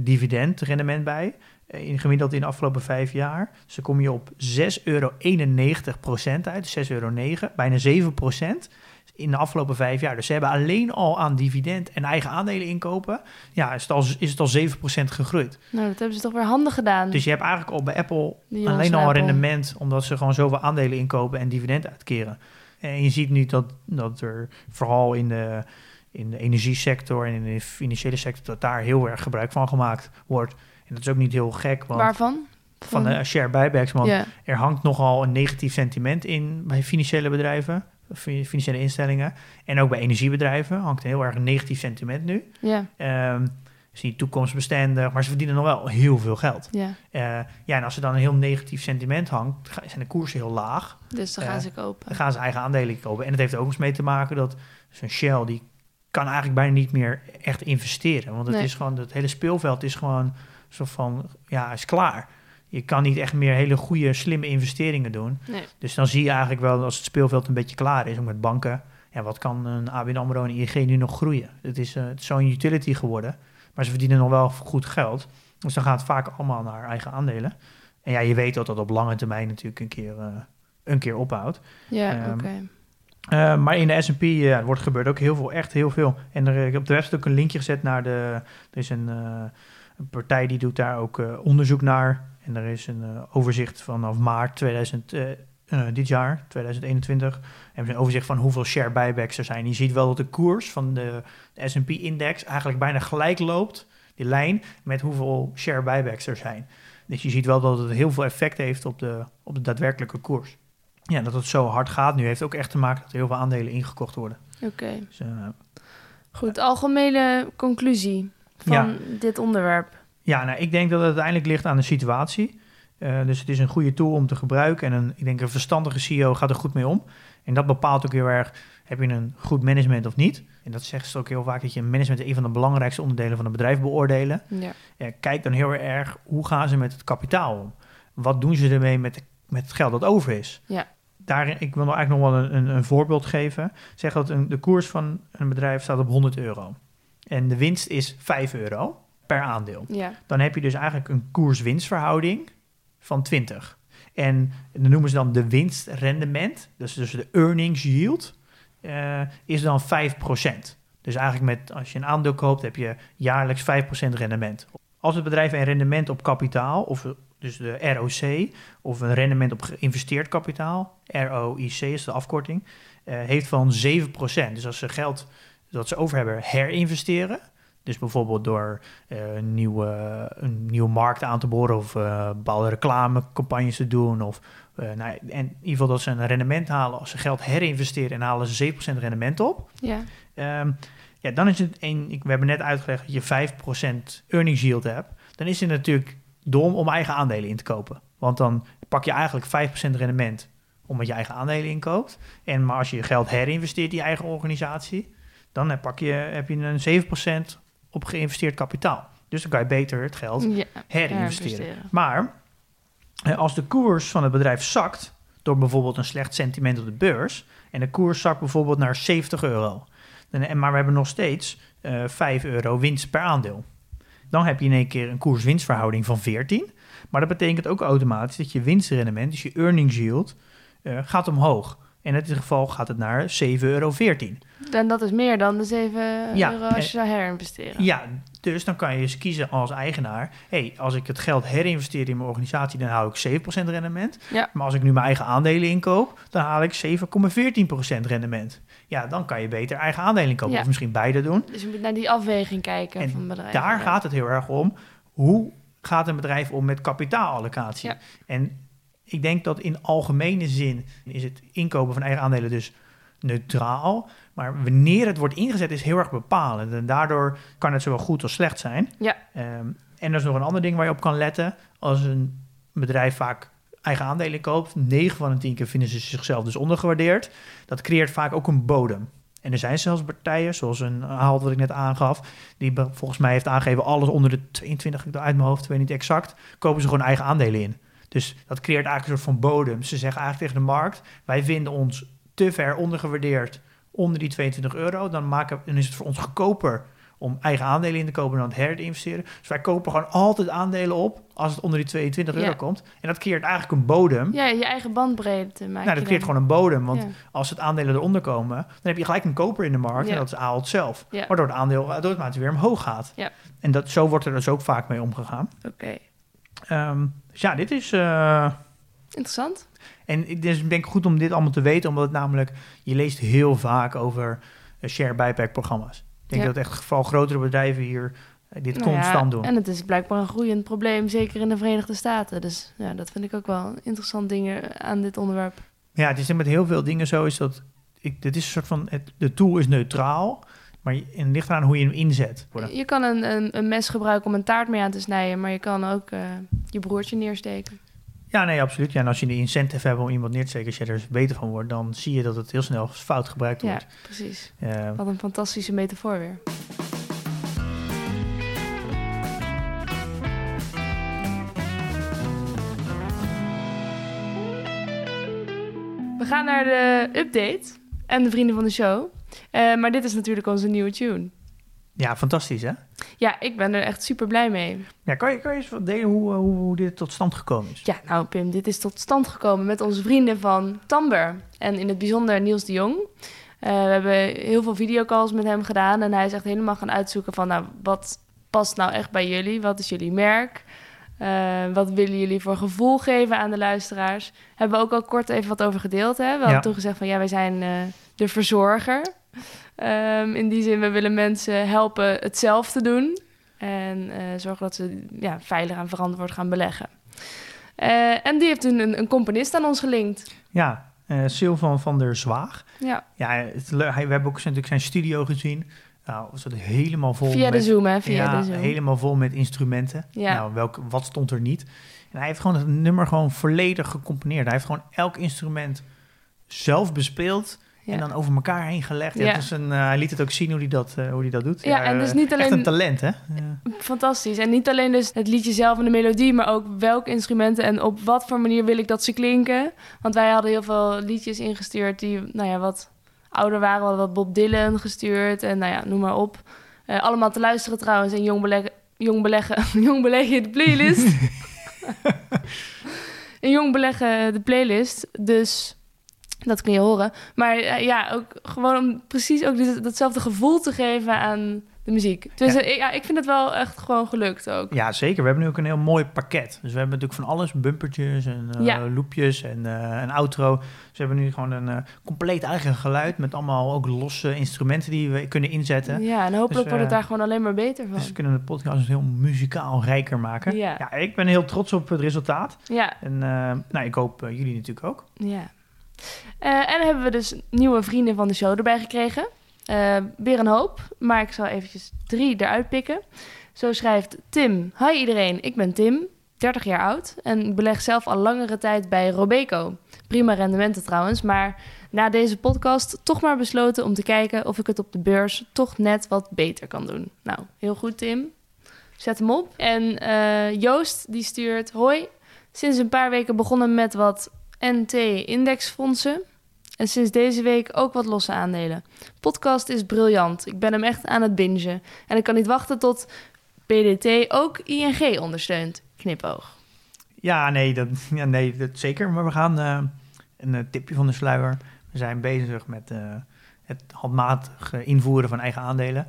dividendrendement bij. eh, In, gemiddeld in de afgelopen vijf jaar. Dus dan kom je op 6,91 euro uit. 6,09 euro, bijna 7% in de afgelopen vijf jaar. Dus ze hebben alleen al aan dividend en eigen aandelen inkopen. Ja, is het al, is het al 7% gegroeid. Nou, dat hebben ze toch weer handig gedaan. Dus je hebt eigenlijk al bij Apple alleen al een rendement, omdat ze gewoon zoveel aandelen inkopen en dividend uitkeren. En je ziet nu dat, dat er vooral in de, in de energiesector en in de financiële sector, dat daar heel erg gebruik van gemaakt wordt. En dat is ook niet heel gek, want Waarvan? van de share buybacks, want er hangt nogal een negatief sentiment in bij financiële bedrijven, fi- financiële instellingen. En ook bij energiebedrijven hangt een heel erg een negatief sentiment nu. Ja, Ehm is niet toekomstbestendig, maar ze verdienen nog wel heel veel geld. ja. Eh, ja, en als er dan een heel negatief sentiment hangt, zijn de koersen heel laag. Dus dan gaan ze kopen. Dan gaan ze eigen aandelen kopen. En het heeft ook eens mee te maken dat zo'n Shell, die kan eigenlijk bijna niet meer echt investeren. Want het Nee. is gewoon, het hele speelveld is gewoon zo van, ja, is klaar. Je kan niet echt meer hele goede, slimme investeringen doen. Nee. Dus dan zie je eigenlijk wel als het speelveld een beetje klaar is, ook met banken. Ja, wat kan een ABN AMRO en ING nu nog groeien? Het is, het is zo'n utility geworden, maar ze verdienen nog wel goed geld. Dus dan gaat het vaak allemaal naar eigen aandelen. En ja, je weet dat dat op lange termijn natuurlijk een keer, eh, een keer ophoudt. Ja, Ehm, oké. Eh, maar in de S&P ja, er wordt gebeurd ook heel veel, echt heel veel. En er, ik heb op de website ook een linkje gezet naar de... Er is een, eh, een partij die doet daar ook eh, onderzoek naar. En er is een eh, overzicht vanaf maart 2000, eh, eh, dit jaar, 2021. Hebben ze een overzicht van hoeveel share buybacks er zijn. Je ziet wel dat de koers van de, de S&P-index eigenlijk bijna gelijk loopt, die lijn, met hoeveel share buybacks er zijn. Dus je ziet wel dat het heel veel effect heeft op de, op de daadwerkelijke koers. Ja, dat het zo hard gaat nu heeft ook echt te maken dat er heel veel aandelen ingekocht worden. Oké. Dus, eh, Goed, algemene conclusie van Ja. dit onderwerp. ja, nou, ik denk dat het uiteindelijk ligt aan de situatie. Eh, dus het is een goede tool om te gebruiken. En een, ik denk een verstandige CEO gaat er goed mee om. En dat bepaalt ook heel erg, heb je een goed management of niet? En dat zegt ze ook heel vaak, dat je een management een van de belangrijkste onderdelen van een bedrijf beoordelen. Ja. Kijk dan heel erg, hoe gaan ze met het kapitaal om? Wat doen ze ermee met, met het geld dat over is? Ja. Daarin, ik wil nog eigenlijk nog wel een, een, een voorbeeld geven. Zeg dat een, de koers van een bedrijf staat op 100 euro. En de winst is 5 euro per aandeel. Ja. Dan heb je dus eigenlijk een koers-winstverhouding van 20. En dan noemen ze dan de winstrendement, dus, dus de earnings yield, eh, is dan 5%. Dus eigenlijk met, als je een aandeel koopt, heb je jaarlijks 5% rendement. Als het bedrijf een rendement op kapitaal, of dus de ROC, of een rendement op geïnvesteerd kapitaal, ROIC is de afkorting, eh, heeft van 7%. Dus als ze geld dat ze over hebben herinvesteren, dus bijvoorbeeld door eh, een, nieuwe, een nieuwe markt aan te boren of eh, bepaalde reclamecampagnes te doen. Of, nou, en in ieder geval dat ze een rendement halen als ze geld herinvesteren en halen ze 7% rendement op. Ja. Ehm, ja, dan is het een, ik, we hebben net uitgelegd dat je 5% earnings yield hebt. Dan is het natuurlijk dom om eigen aandelen in te kopen. Want dan pak je eigenlijk 5% rendement omdat je eigen aandelen inkoopt. En maar als je je geld herinvesteert in je eigen organisatie, dan heb, pak je, heb je een 7% op geïnvesteerd kapitaal. Dus dan kan je beter het geld ja. herinvesteren. Maar eh, als de koers van het bedrijf zakt door bijvoorbeeld een slecht sentiment op de beurs en de koers zakt bijvoorbeeld naar 70 euro, maar we hebben nog steeds eh 5 euro winst per aandeel. Dan heb je in één keer een koers-winstverhouding van 14. Maar dat betekent ook automatisch dat je winstrendement, dus je earnings yield, eh, gaat omhoog. En in dit geval gaat het naar 7,14 euro. En dat is meer dan de 7 Ja, euro als je eh, zou herinvesteren. Ja, dus dan kan je eens kiezen als eigenaar. hey, als ik het geld herinvesteer in mijn organisatie, dan hou ik 7% rendement. Ja. Maar als ik nu mijn eigen aandelen inkoop, dan haal ik 7,14% rendement. Ja, dan kan je beter eigen aandelen inkopen. Ja. Of misschien beide doen. Dus je moet naar die afweging kijken En van bedrijven. Daar gaat het heel erg om. Hoe gaat een bedrijf om met kapitaalallocatie? Ja. En ik denk dat in algemene zin is het inkopen van eigen aandelen dus neutraal. Maar wanneer het wordt ingezet is heel erg bepalend. En daardoor kan het zowel goed als slecht zijn. Ja. Ehm, en er is nog een ander ding waar je op kan letten. Als een bedrijf vaak eigen aandelen koopt, 9 van de 10 keer vinden ze zichzelf dus ondergewaardeerd. Dat creëert vaak ook een bodem. En er zijn zelfs partijen, zoals een haal wat ik net aangaf, die volgens mij heeft aangegeven alles onder de 22, ik doe uit mijn hoofd, weet niet exact, kopen ze gewoon eigen aandelen in. Dus dat creëert eigenlijk een soort van bodem. Ze zeggen eigenlijk tegen de markt, wij vinden ons te ver ondergewaardeerd onder die 22 euro. Dan, maken, dan is het voor ons goedkoper om eigen aandelen in te kopen dan het herinvesteren. Dus wij kopen gewoon altijd aandelen op als het onder die 22 euro Ja. komt. En dat creëert eigenlijk een bodem. Ja, je eigen bandbreedte maak nou, dat creëert gewoon een bodem. Want Ja. als het aandelen eronder komen, dan heb je gelijk een koper in de markt. Ja. En dat is Ahold zelf. Waardoor het aandeel automatisch weer omhoog gaat. Ja. En dat, zo wordt er dus ook vaak mee omgegaan. Oké, Ehm, dus ja, dit is... eh, interessant. en het is denk ik goed om dit allemaal te weten, omdat het namelijk... Je leest heel vaak over eh, share buyback programma's. Ik denk Ja. dat echt vooral grotere bedrijven hier eh, dit Nou ja, constant doen. En het is blijkbaar een groeiend probleem, zeker in de Verenigde Staten. Dus ja, dat vind ik ook wel interessant dingen aan dit onderwerp. Ja, het is met heel veel dingen zo is dat... Ik, dit is een soort van... Het, de tool is neutraal, maar je- en het ligt eraan hoe je hem inzet. Je kan een, een, een mes gebruiken om een taart mee aan te snijden, maar je kan ook eh, je broertje neersteken. Ja, nee, absoluut. Ja, en als je de incentive hebt om iemand neer te steken, als je er beter van wordt, dan zie je dat het heel snel fout gebruikt Ja, wordt. precies. Eh, Wat een fantastische metafoor weer. We gaan naar de update en de vrienden van de show. Eh, maar dit is natuurlijk onze nieuwe tune. Ja, fantastisch hè? Ja, ik ben er echt super blij mee. Ja, kan je, kan je eens wat delen hoe, eh, hoe, hoe dit tot stand gekomen is? Ja, nou Pim, dit is tot stand gekomen met onze vrienden van Tamber. En in het bijzonder Niels de Jong. Eh, we hebben heel veel videocalls met hem gedaan. En hij is echt helemaal gaan uitzoeken van... Nou, wat past nou echt bij jullie? Wat is jullie merk? Eh, wat willen jullie voor gevoel geven aan de luisteraars? Hebben we ook al kort even wat over gedeeld. Hè? We hadden Ja. toen gezegd van... Ja, wij zijn de verzorger. Ehm, in die zin, we willen mensen helpen het zelf te doen. En eh, zorgen dat ze ja, veilig en verantwoord gaan beleggen. Eh, en die heeft toen een, een componist aan ons gelinkt. Ja, Sylvan van der Zwaag. Ja, Ja, het, hij, we hebben ook natuurlijk zijn studio gezien. Nou, was helemaal vol via met... de Zoom, hè? Via ja, de Zoom. helemaal vol met instrumenten. Ja. Nou, welk, wat stond er niet? En hij heeft gewoon het nummer gewoon volledig gecomponeerd. Hij heeft gewoon elk instrument zelf bespeeld. En dan over elkaar heen gelegd. Ja. Is een, eh, hij liet het ook zien hoe hij dat, eh, hoe hij dat doet. Ja, en dus niet Echt alleen- een talent, hè? Ja. Fantastisch. En niet alleen dus het liedje zelf en de melodie, maar ook welke instrumenten en op wat voor manier wil ik dat ze klinken. Want wij hadden heel veel liedjes ingestuurd die, nou ja, wat ouder waren. We hadden wat Bob Dylan gestuurd en nou ja, noem maar op. Eh, allemaal te luisteren trouwens en jong beleggen, jong beleggen, jong beleggen de playlist. en jong beleggen de playlist. Dus dat kun je horen. Maar eh, ja, ook gewoon om precies ook dit- datzelfde gevoel te geven aan de muziek. Dus Ja. ja. ja, ik vind het wel echt gewoon gelukt ook. ja, zeker. We hebben nu ook een heel mooi pakket. Dus we hebben natuurlijk van alles. Bumpertjes en eh, Ja. loopjes en eh, een outro. Dus we hebben nu gewoon een eh, compleet eigen geluid... met allemaal ook losse instrumenten die we kunnen inzetten. Ja, en hopelijk Dus, wordt het eh, daar gewoon alleen maar beter van. Dus we kunnen de podcast heel muzikaal rijker maken. Ja. ik ben heel trots op het resultaat. Ja, En eh, nou, ik hoop eh, jullie natuurlijk ook. ja. Eh, en hebben we dus nieuwe vrienden van de show erbij gekregen. Eh, weer een hoop, maar ik zal eventjes drie eruit pikken. Zo schrijft Tim. Hi iedereen, ik ben Tim, 30 jaar oud en beleg zelf al langere tijd bij Robeco. Prima rendementen trouwens, maar na deze podcast toch maar besloten om te kijken of ik het op de beurs toch net wat beter kan doen. Nou, heel goed Tim. Zet hem op. En eh, Joost die stuurt: Hoi, sinds een paar weken begonnen met wat NT-indexfondsen. En sinds deze week ook wat losse aandelen. Podcast is briljant. Ik ben hem echt aan het bingen. En ik kan niet wachten tot PDT ook ING ondersteunt. Knipoog. Ja, nee, dat, ja, nee dat zeker. Maar we gaan eh, een eh, tipje van de sluier. We zijn bezig met eh, het handmatig invoeren van eigen aandelen.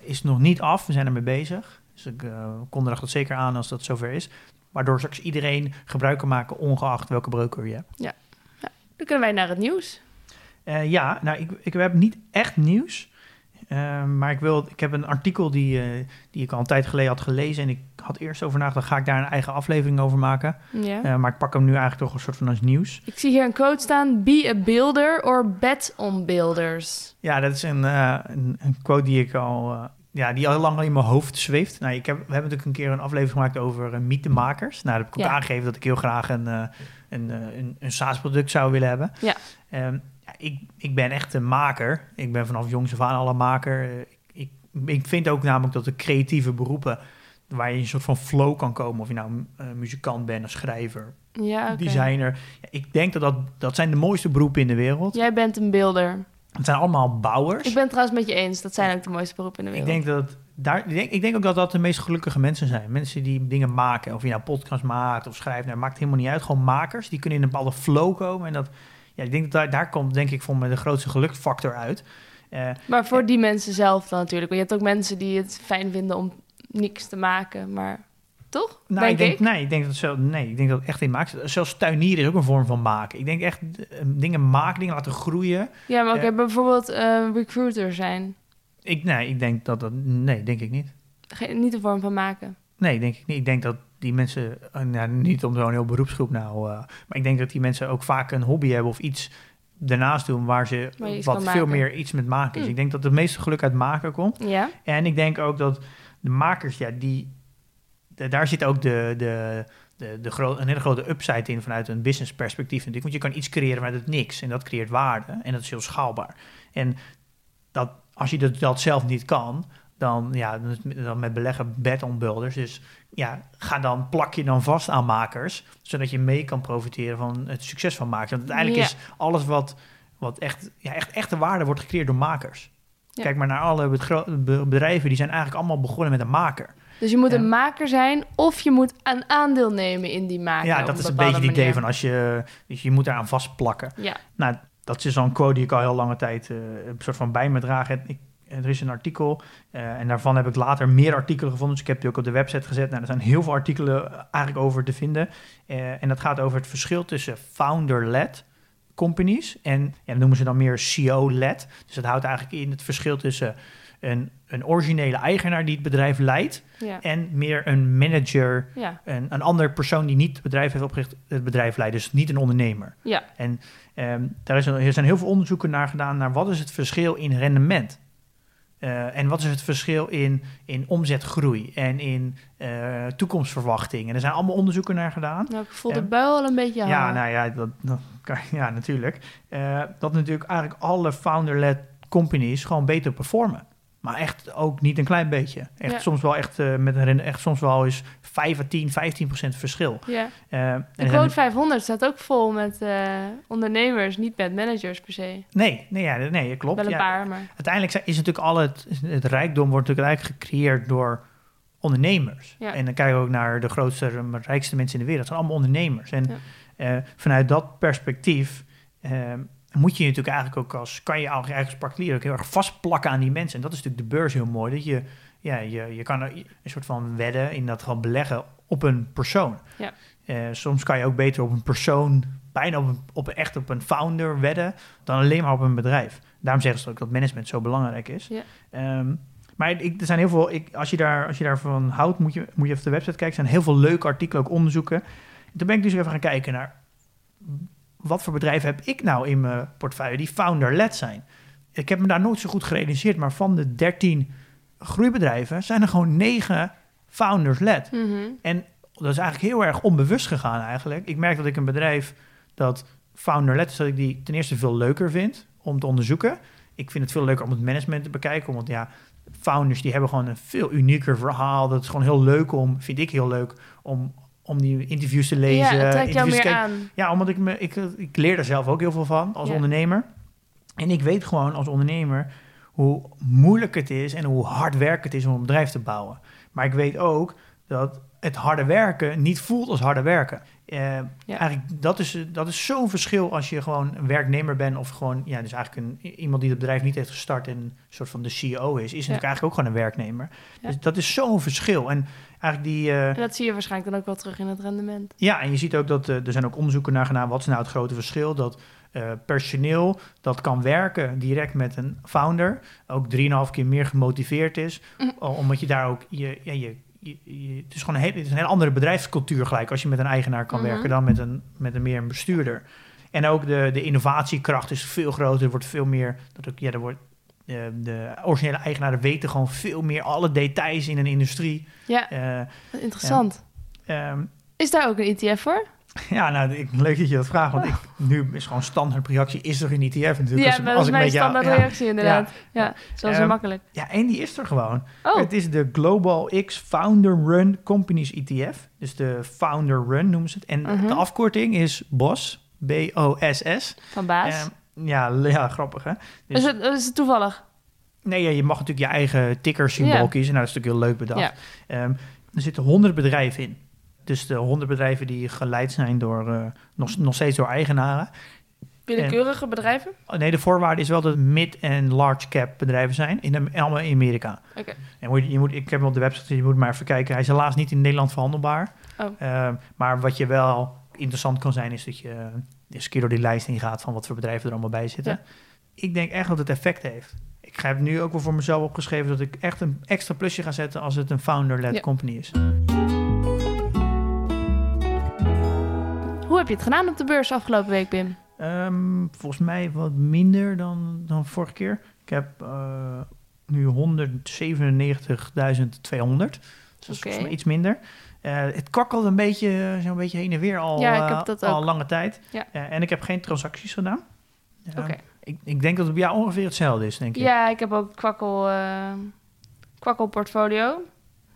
Is nog niet af, we zijn ermee bezig. Dus ik uh, kondig dat zeker aan als dat zover is. Waardoor straks iedereen gebruik kan maken, ongeacht welke broker je hebt. Dan kunnen wij naar het nieuws. Uh, ja, nou, ik, ik heb niet echt nieuws. Uh, maar ik, wil, ik heb een artikel die, uh, die ik al een tijd geleden had gelezen. En ik had eerst over nagedacht, ga ik daar een eigen aflevering over maken. Ja. maar ik pak hem nu eigenlijk toch een soort van als nieuws. Ik zie hier een quote staan: Be a builder or bet on builders. Ja, dat is een, een, een, quote die ik al, ja, die al lang in mijn hoofd zweeft. Nou, ik heb, we hebben natuurlijk een keer een aflevering gemaakt over mythemakers. Nou, dat heb ik ook Ja. aangegeven dat ik heel graag een, een, een, een SaaS-product zou willen hebben. Ja. Um, ja, ik, ik ben echt een maker. Ik ben vanaf jongs af aan al een maker. Uh, ik, ik vind ook namelijk dat de creatieve beroepen... waar je een soort van flow kan komen... of je nou uh, muzikant bent, een schrijver, Ja, designer... Ja, ik denk dat, dat dat zijn de mooiste beroepen in de wereld. Jij bent een builder. Het zijn allemaal bouwers. Ik ben het trouwens met je eens. Dat zijn ook de mooiste beroepen in de Ik wereld. denk dat daar, ik denk, ik denk ook dat dat de meest gelukkige mensen zijn. Mensen die dingen maken. Of je nou podcast maakt of schrijft. Nou, maakt helemaal niet uit. Gewoon makers. Die kunnen in een bepaalde flow komen. En dat, ja, ik denk dat daar, daar komt denk ik voor me de grootste geluksfactor uit. Uh, Maar voor die mensen zelf dan natuurlijk. Want je hebt ook mensen die het fijn vinden om niks te maken. Maar toch? nou, denk ik denk, ik. Nee, ik denk dat, zo, nee, ik denk dat echt in maakt. Zelfs tuinieren is ook een vorm van maken. Ik denk echt uh, dingen maken, dingen laten groeien. Ja, maar ook Ja. bijvoorbeeld uh, recruiter zijn. Ik, nee, ik denk dat dat... Nee, denk ik niet. Geen, niet een vorm van maken. Nee, denk ik niet. Ik denk dat die mensen, uh, nou, niet om zo'n heel beroepsgroep nou, uh, maar ik denk dat die mensen ook vaak een hobby hebben of iets daarnaast doen waar ze wat veel maken. meer iets met maken is. Hm. Ik denk dat het meeste geluk uit maken komt. Ja? En ik denk ook dat de makers, ja, die, de- daar zit ook de, de, de, de een hele grote upside in vanuit een business perspectief natuurlijk. Want je kan iets creëren vanuit het niks en dat creëert waarde en dat is heel schaalbaar. En dat, als je dat, dat zelf niet kan, dan, ja, dan, met beleggen bet on builders. Dus ja, ga dan, plak je dan vast aan makers, zodat je mee kan profiteren van het succes van makers. Want uiteindelijk Ja. is alles wat, wat echt, ja, echt echte waarde wordt gecreëerd door makers. Ja. Kijk maar naar alle bedrijven, die zijn eigenlijk allemaal begonnen met een maker. Dus je moet een maker zijn of je moet een aandeel nemen in die maker. ja, dat is een beetje het idee van als je, dus je moet eraan vastplakken. Ja, Nou, dat is een quote die ik al heel lange tijd eh, een soort van bij me draag. En Ik, er is een artikel eh, en daarvan heb ik later meer artikelen gevonden. Dus ik heb die ook op de website gezet. Nou, er zijn heel veel artikelen eigenlijk over te vinden. Eh, en dat gaat over het verschil tussen founder-led companies en ja, dat noemen ze dan meer CEO-led. Dus dat houdt eigenlijk in het verschil tussen een, een originele eigenaar die het bedrijf leidt ja, en meer een manager, ja, een, een andere persoon die niet het bedrijf heeft opgericht, het bedrijf leidt. Dus niet een ondernemer. ja. En ehm, daar is een, er zijn heel veel onderzoeken naar gedaan naar wat is het verschil in rendement. Eh, en wat is het verschil in, in omzetgroei en in eh, toekomstverwachting. En er zijn allemaal onderzoeken naar gedaan. Nou, ik voel Ja. de bui al een beetje Ja, hangen. nou ja, dat, dat kan, ja natuurlijk. Eh, dat natuurlijk eigenlijk alle founder-led companies gewoon beter performen. Maar echt ook niet een klein beetje. Echt Ja. soms wel echt eh, met een echt soms wel eens 5 à 10, 15 procent verschil. Ja. Eh, en De quote 500 staat ook vol met eh, ondernemers, niet met managers per se. Nee, nee, ja, nee, klopt. Wel een ja. paar, maar... Uiteindelijk is natuurlijk al het, het rijkdom wordt natuurlijk eigenlijk gecreëerd door ondernemers. Ja. En dan kijk je ook naar de grootste, rijkste mensen in de wereld. Dat zijn allemaal ondernemers. En vanuit dat perspectief eh, moet je natuurlijk eigenlijk ook als, kan je eigenlijk als particulier ook heel erg vastplakken aan die mensen. En dat is natuurlijk de beurs heel mooi. Dat je, ja, je, je kan een soort van wedden, in dat gewoon beleggen op een persoon. Ja. Eh, soms kan je ook beter op een persoon, bijna op, een, op een- echt op een founder wedden, dan alleen maar op een bedrijf. Daarom zeggen ze ook dat management zo belangrijk is. Ja. Ehm, maar ik, er zijn heel veel, ik, als, je daar, als je daarvan houdt, moet je, moet je even de website kijken. Er zijn heel veel leuke artikelen, ook onderzoeken. Toen ben ik dus even gaan kijken naar wat voor bedrijven heb ik nou in mijn portefeuille die founder-led zijn. Ik heb me daar nooit zo goed gerealiseerd, maar van de 13 groeibedrijven zijn er gewoon 9 founders-led. Mhm. En dat is eigenlijk heel erg onbewust gegaan eigenlijk. Ik merk dat ik een bedrijf dat founder-led is, dat ik die ten eerste veel leuker vind om te onderzoeken. Ik vind het veel leuker om het management te bekijken, want ja, founders die hebben gewoon een veel unieker verhaal. Dat is gewoon heel leuk om, vind ik heel leuk, om, om die interviews te lezen. ja, trekt jou meer kijken. aan. Ja, omdat ik, me, ik, ik leer er zelf ook heel veel van als Ja. ondernemer. En ik weet gewoon als ondernemer hoe moeilijk het is en hoe hard werk het is om een bedrijf te bouwen. Maar ik weet ook dat het harde werken niet voelt als harde werken. Eh, Eigenlijk, dat is, dat is zo'n verschil als je gewoon een werknemer bent of gewoon, ja, dus eigenlijk een, iemand die het bedrijf niet heeft gestart en een soort van de CEO is, is natuurlijk eigenlijk ook gewoon een werknemer. Dus dat is zo'n verschil. En eigenlijk die... Uh, dat zie je waarschijnlijk dan ook wel terug in het rendement. Ja, en je ziet ook dat uh, er zijn ook onderzoeken naar gedaan, wat is nou het grote verschil? Dat uh, personeel dat kan werken direct met een founder, ook 3,5 keer meer gemotiveerd is, mm. omdat je daar ook je, ja, je het is gewoon een, hele, het is een hele andere bedrijfscultuur gelijk als je met een eigenaar kan mhm. werken dan met een, met een meer een bestuurder. En ook de, de innovatiekracht is veel groter. Er wordt veel meer. Dat ook, ja, er wordt, uh, de originele eigenaren weten gewoon veel meer alle details in een industrie. Ja, uh, interessant. Ehm, is daar ook een ETF voor? Ja, nou, ik, leuk dat je dat vraagt, want ik, nu is gewoon standaard reactie, is er een ETF natuurlijk. Ja, dat is mijn standaard reactie inderdaad. Ja, ja zo um, makkelijk. Ja, en die is er gewoon. Oh. Het is de Global X Founder Run Companies ETF. Dus de Founder Run noemen ze het. En uh-huh. de afkorting is BOS, B-O-S-S. Van baas? Um, ja, ja, grappig hè. Dus, is, het, is het toevallig? Nee, ja, je mag natuurlijk je eigen ticker symbool kiezen. Nou, dat is natuurlijk heel leuk bedacht. Um, er zitten honderd bedrijven in. Dus de honderd bedrijven die geleid zijn door, uh, nog, nog steeds door eigenaren. Willekeurige bedrijven? Oh, nee, de voorwaarde is wel dat mid- en large cap bedrijven zijn. In, allemaal in Amerika. Oké. En moet, je moet, ik heb hem op de website, je moet maar even kijken. Hij is helaas niet in Nederland verhandelbaar. Oh. Uh, maar wat je wel interessant kan zijn, is dat je eens een keer door die lijst heen gaat van wat voor bedrijven er allemaal bij zitten. Ik denk echt dat het effect heeft. Ik heb nu ook wel voor mezelf opgeschreven dat ik echt een extra plusje ga zetten als het een founder-led company is. Heb je het gedaan op de beurs afgelopen week, Pim? Um, volgens mij wat minder dan, dan vorige keer. Ik heb uh, nu 197.200. Dus dat is iets minder. Uh, het kwakkelde een beetje, zo'n beetje heen en weer al, ja, uh, al lange tijd. Ja. en ik heb geen transacties gedaan. Oké. Ik, ik, denk dat het bij jou ongeveer hetzelfde is, denk ik. Ja, ik heb ook kwakkel, kwakkel portfolio.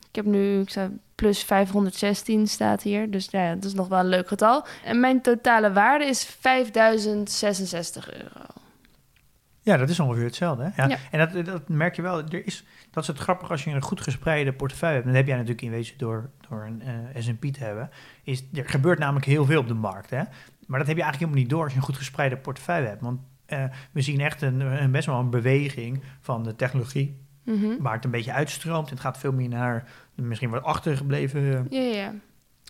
Ik heb nu, ik zei, plus 516 staat hier. Dus ja, dat is nog wel een leuk getal. En mijn totale waarde is 5066 euro. Ja, dat is ongeveer hetzelfde. Hè? Ja. En dat, dat merk je wel. Er is, dat is het grappig als je een goed gespreide portefeuille hebt. Dan heb jij natuurlijk in wezen door, door een uh, S&P te hebben. Is, er gebeurt namelijk heel veel op de markt. Hè? Maar dat heb je eigenlijk helemaal niet door als je een goed gespreide portefeuille hebt. Want uh, we zien echt een, een, best wel een beweging van de technologie. Mm -hmm. Waar het een beetje uitstroomt. Het gaat veel meer naar misschien wat achtergebleven ja, ja.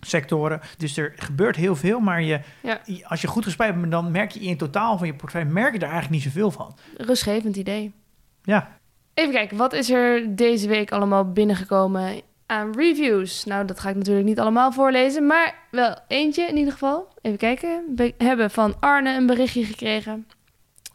sectoren. Dus er gebeurt heel veel, maar je, als je goed gespreid bent, dan merk je in totaal van je portefeuille, merk je er eigenlijk niet zoveel van. Rustgevend idee. Ja. Even kijken, wat is er deze week allemaal binnengekomen aan reviews? Nou, dat ga ik natuurlijk niet allemaal voorlezen, maar wel eentje in ieder geval. Even kijken. We hebben van Arne een berichtje gekregen.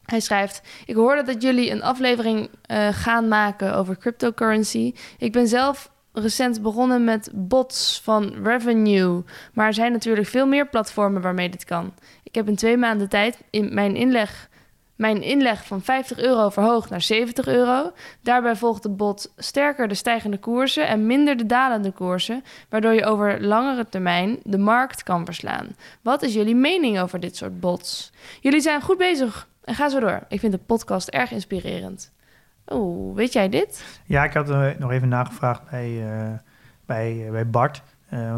Hij schrijft: Ik hoorde dat jullie een aflevering uh, gaan maken over cryptocurrency. Ik ben zelf recent begonnen met bots van Revenue. Maar er zijn natuurlijk veel meer platformen waarmee dit kan. Ik heb in twee maanden tijd in mijn inleg, mijn inleg van 50 euro verhoogd naar 70 euro. Daarbij volgt de bot sterker de stijgende koersen en minder de dalende koersen, waardoor je over langere termijn de markt kan verslaan. Wat is jullie mening over dit soort bots? Jullie zijn goed bezig en ga zo door. Ik vind de podcast erg inspirerend. Oh, weet jij dit? Ja, ik had uh, nog even nagevraagd bij, uh, bij, uh, bij Bart.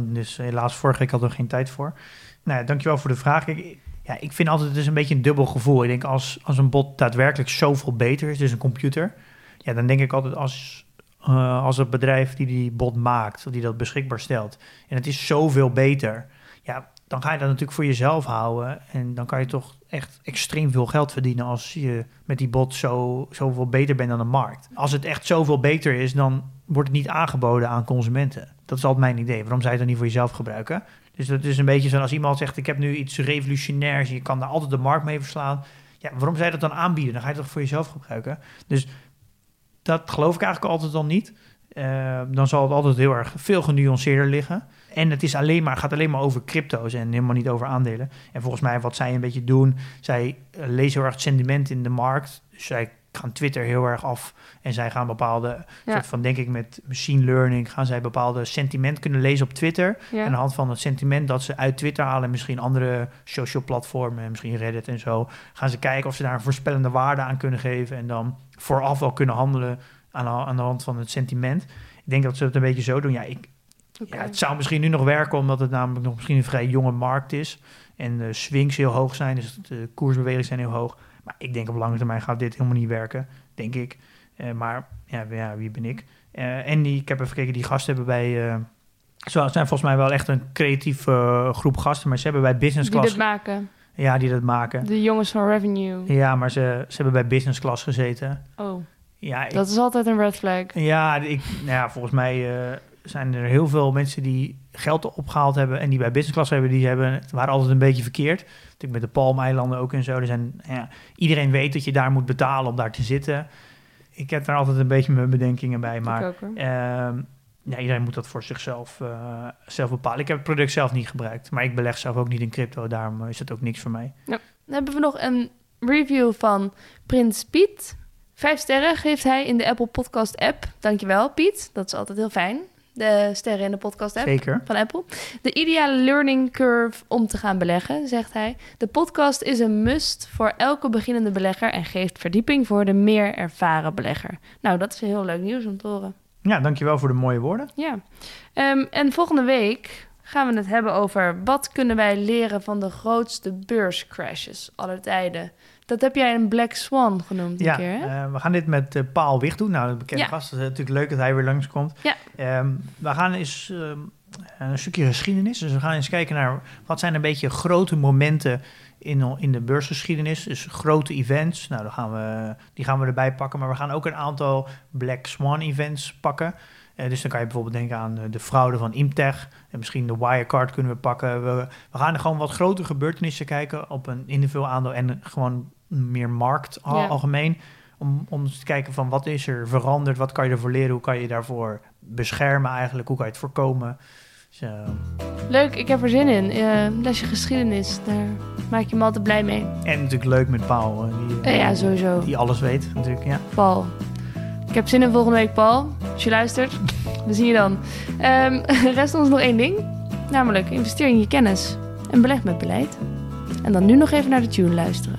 dus helaas, vorige week hadden we geen tijd voor. Nou, ja, dankjewel voor de vraag. Ik, ja, ik vind altijd, is een beetje een dubbel gevoel. Ik denk, als, als een bot daadwerkelijk zoveel beter is, dus een computer... Ja, dan denk ik altijd, als, als het bedrijf die die bot maakt, die dat beschikbaar stelt... en het is zoveel beter, ja, dan ga je dat natuurlijk voor jezelf houden. En dan kan je toch echt extreem veel geld verdienen als je met die bot zo, zoveel beter bent dan de markt. Als het echt zoveel beter is, dan wordt het niet aangeboden aan consumenten. Dat is altijd mijn idee. Waarom zou je het dan niet voor jezelf gebruiken? Dus dat is een beetje zo als iemand zegt: Ik heb nu iets revolutionairs, je kan daar altijd de markt mee verslaan. Ja, waarom zou je dat dan aanbieden? Dan ga je het toch voor jezelf gebruiken. Dus dat geloof ik eigenlijk altijd al niet. Uh, dan zal het altijd heel erg veel genuanceerder liggen. En het is alleen maar, gaat alleen maar over crypto's en helemaal niet over aandelen. En volgens mij wat zij een beetje doen, zij uh, lezen heel erg het sentiment in de markt. Dus zij gaan Twitter heel erg af en zij gaan bepaalde, soort van denk ik met machine learning, gaan zij bepaalde sentiment kunnen lezen op Twitter. En aan de hand van het sentiment dat ze uit Twitter halen, misschien andere social platformen, misschien Reddit en zo, gaan ze kijken of ze daar een voorspellende waarde aan kunnen geven en dan vooraf wel kunnen handelen aan, aan de hand van het sentiment. Ik denk dat ze het een beetje zo doen. Ja, ik, Ja, het zou misschien nu nog werken, omdat het namelijk nog misschien een vrij jonge markt is. En de swings heel hoog zijn, dus de koersbewegingen zijn heel hoog. Maar ik denk op lange termijn gaat dit helemaal niet werken, denk ik. Eh, maar ja, ja, wie ben ik? Eh, en die, ik heb even gekeken, die gasten hebben bij... eh het zijn volgens mij wel echt een creatieve groep gasten, maar ze hebben bij business Die class... dit maken. Ja, die dat maken. De jongens van Revenue. Ja, maar ze, ze hebben bij business class gezeten. Oh, Ja, ik, dat is altijd een red flag. ja, ik, nou ja, volgens mij zijn er heel veel mensen die geld opgehaald hebben en die bij business class hebben, die hebben, het waren altijd een beetje verkeerd. Natuurlijk met de Palmeilanden ook en zo. Er zijn, ja, iedereen weet dat je daar moet betalen om daar te zitten. Ik heb daar altijd een beetje mijn bedenkingen bij, maar ook, ehm, ja, iedereen moet dat voor zichzelf eh, zelf bepalen. Ik heb het product zelf niet gebruikt, maar ik beleg zelf ook niet in crypto, daarom is het ook niks voor mij. Dan hebben we nog een review van Prins Piet. Vijf sterren geeft hij in de Apple Podcast app. Dankjewel, Piet. Dat is altijd heel fijn. De sterren in de podcast app. Zeker. van Apple. De ideale learning curve om te gaan beleggen, zegt hij. De podcast is een must voor elke beginnende belegger en geeft verdieping voor de meer ervaren belegger. Nou, dat is heel leuk nieuws om te horen. Ja, dankjewel voor de mooie woorden. Ja. Ehm, en volgende week gaan we het hebben over wat kunnen wij leren van de grootste beurscrashes aller tijden. Dat heb jij een Black Swan genoemd een Ja, keer, hè? eh, we gaan dit met eh, Paul Wicht doen. Nou, de bekende Ja. gast. Het is natuurlijk leuk dat hij weer langskomt. Ja. Ehm, we gaan eens ehm, een stukje geschiedenis. Dus we gaan eens kijken naar wat zijn een beetje grote momenten in, in de beursgeschiedenis. Dus grote events. Nou, dan gaan we, die gaan we erbij pakken. Maar we gaan ook een aantal Black Swan events pakken. Eh, dus dan kan je bijvoorbeeld denken aan de fraude van Imtech. En misschien de Wirecard kunnen we pakken. We, we gaan er gewoon wat grote gebeurtenissen kijken op een individueel aandeel en gewoon meer markt al- Ja. algemeen. Om, om te kijken van wat is er veranderd, wat kan je ervoor leren, hoe kan je daarvoor beschermen eigenlijk, hoe kan je het voorkomen. Dus, eh, Leuk, ik heb er zin in. Eh lesje geschiedenis, daar maak je me altijd blij mee. en natuurlijk leuk met Paul, eh, die, ja, sowieso. die alles weet natuurlijk. Ja. Paul. Ik heb zin in volgende week, Paul. Als je luistert, we zien je dan. Ehm rest ons nog één ding. Namelijk, investeer in je kennis en beleg met beleid. En dan nu nog even naar de tune luisteren.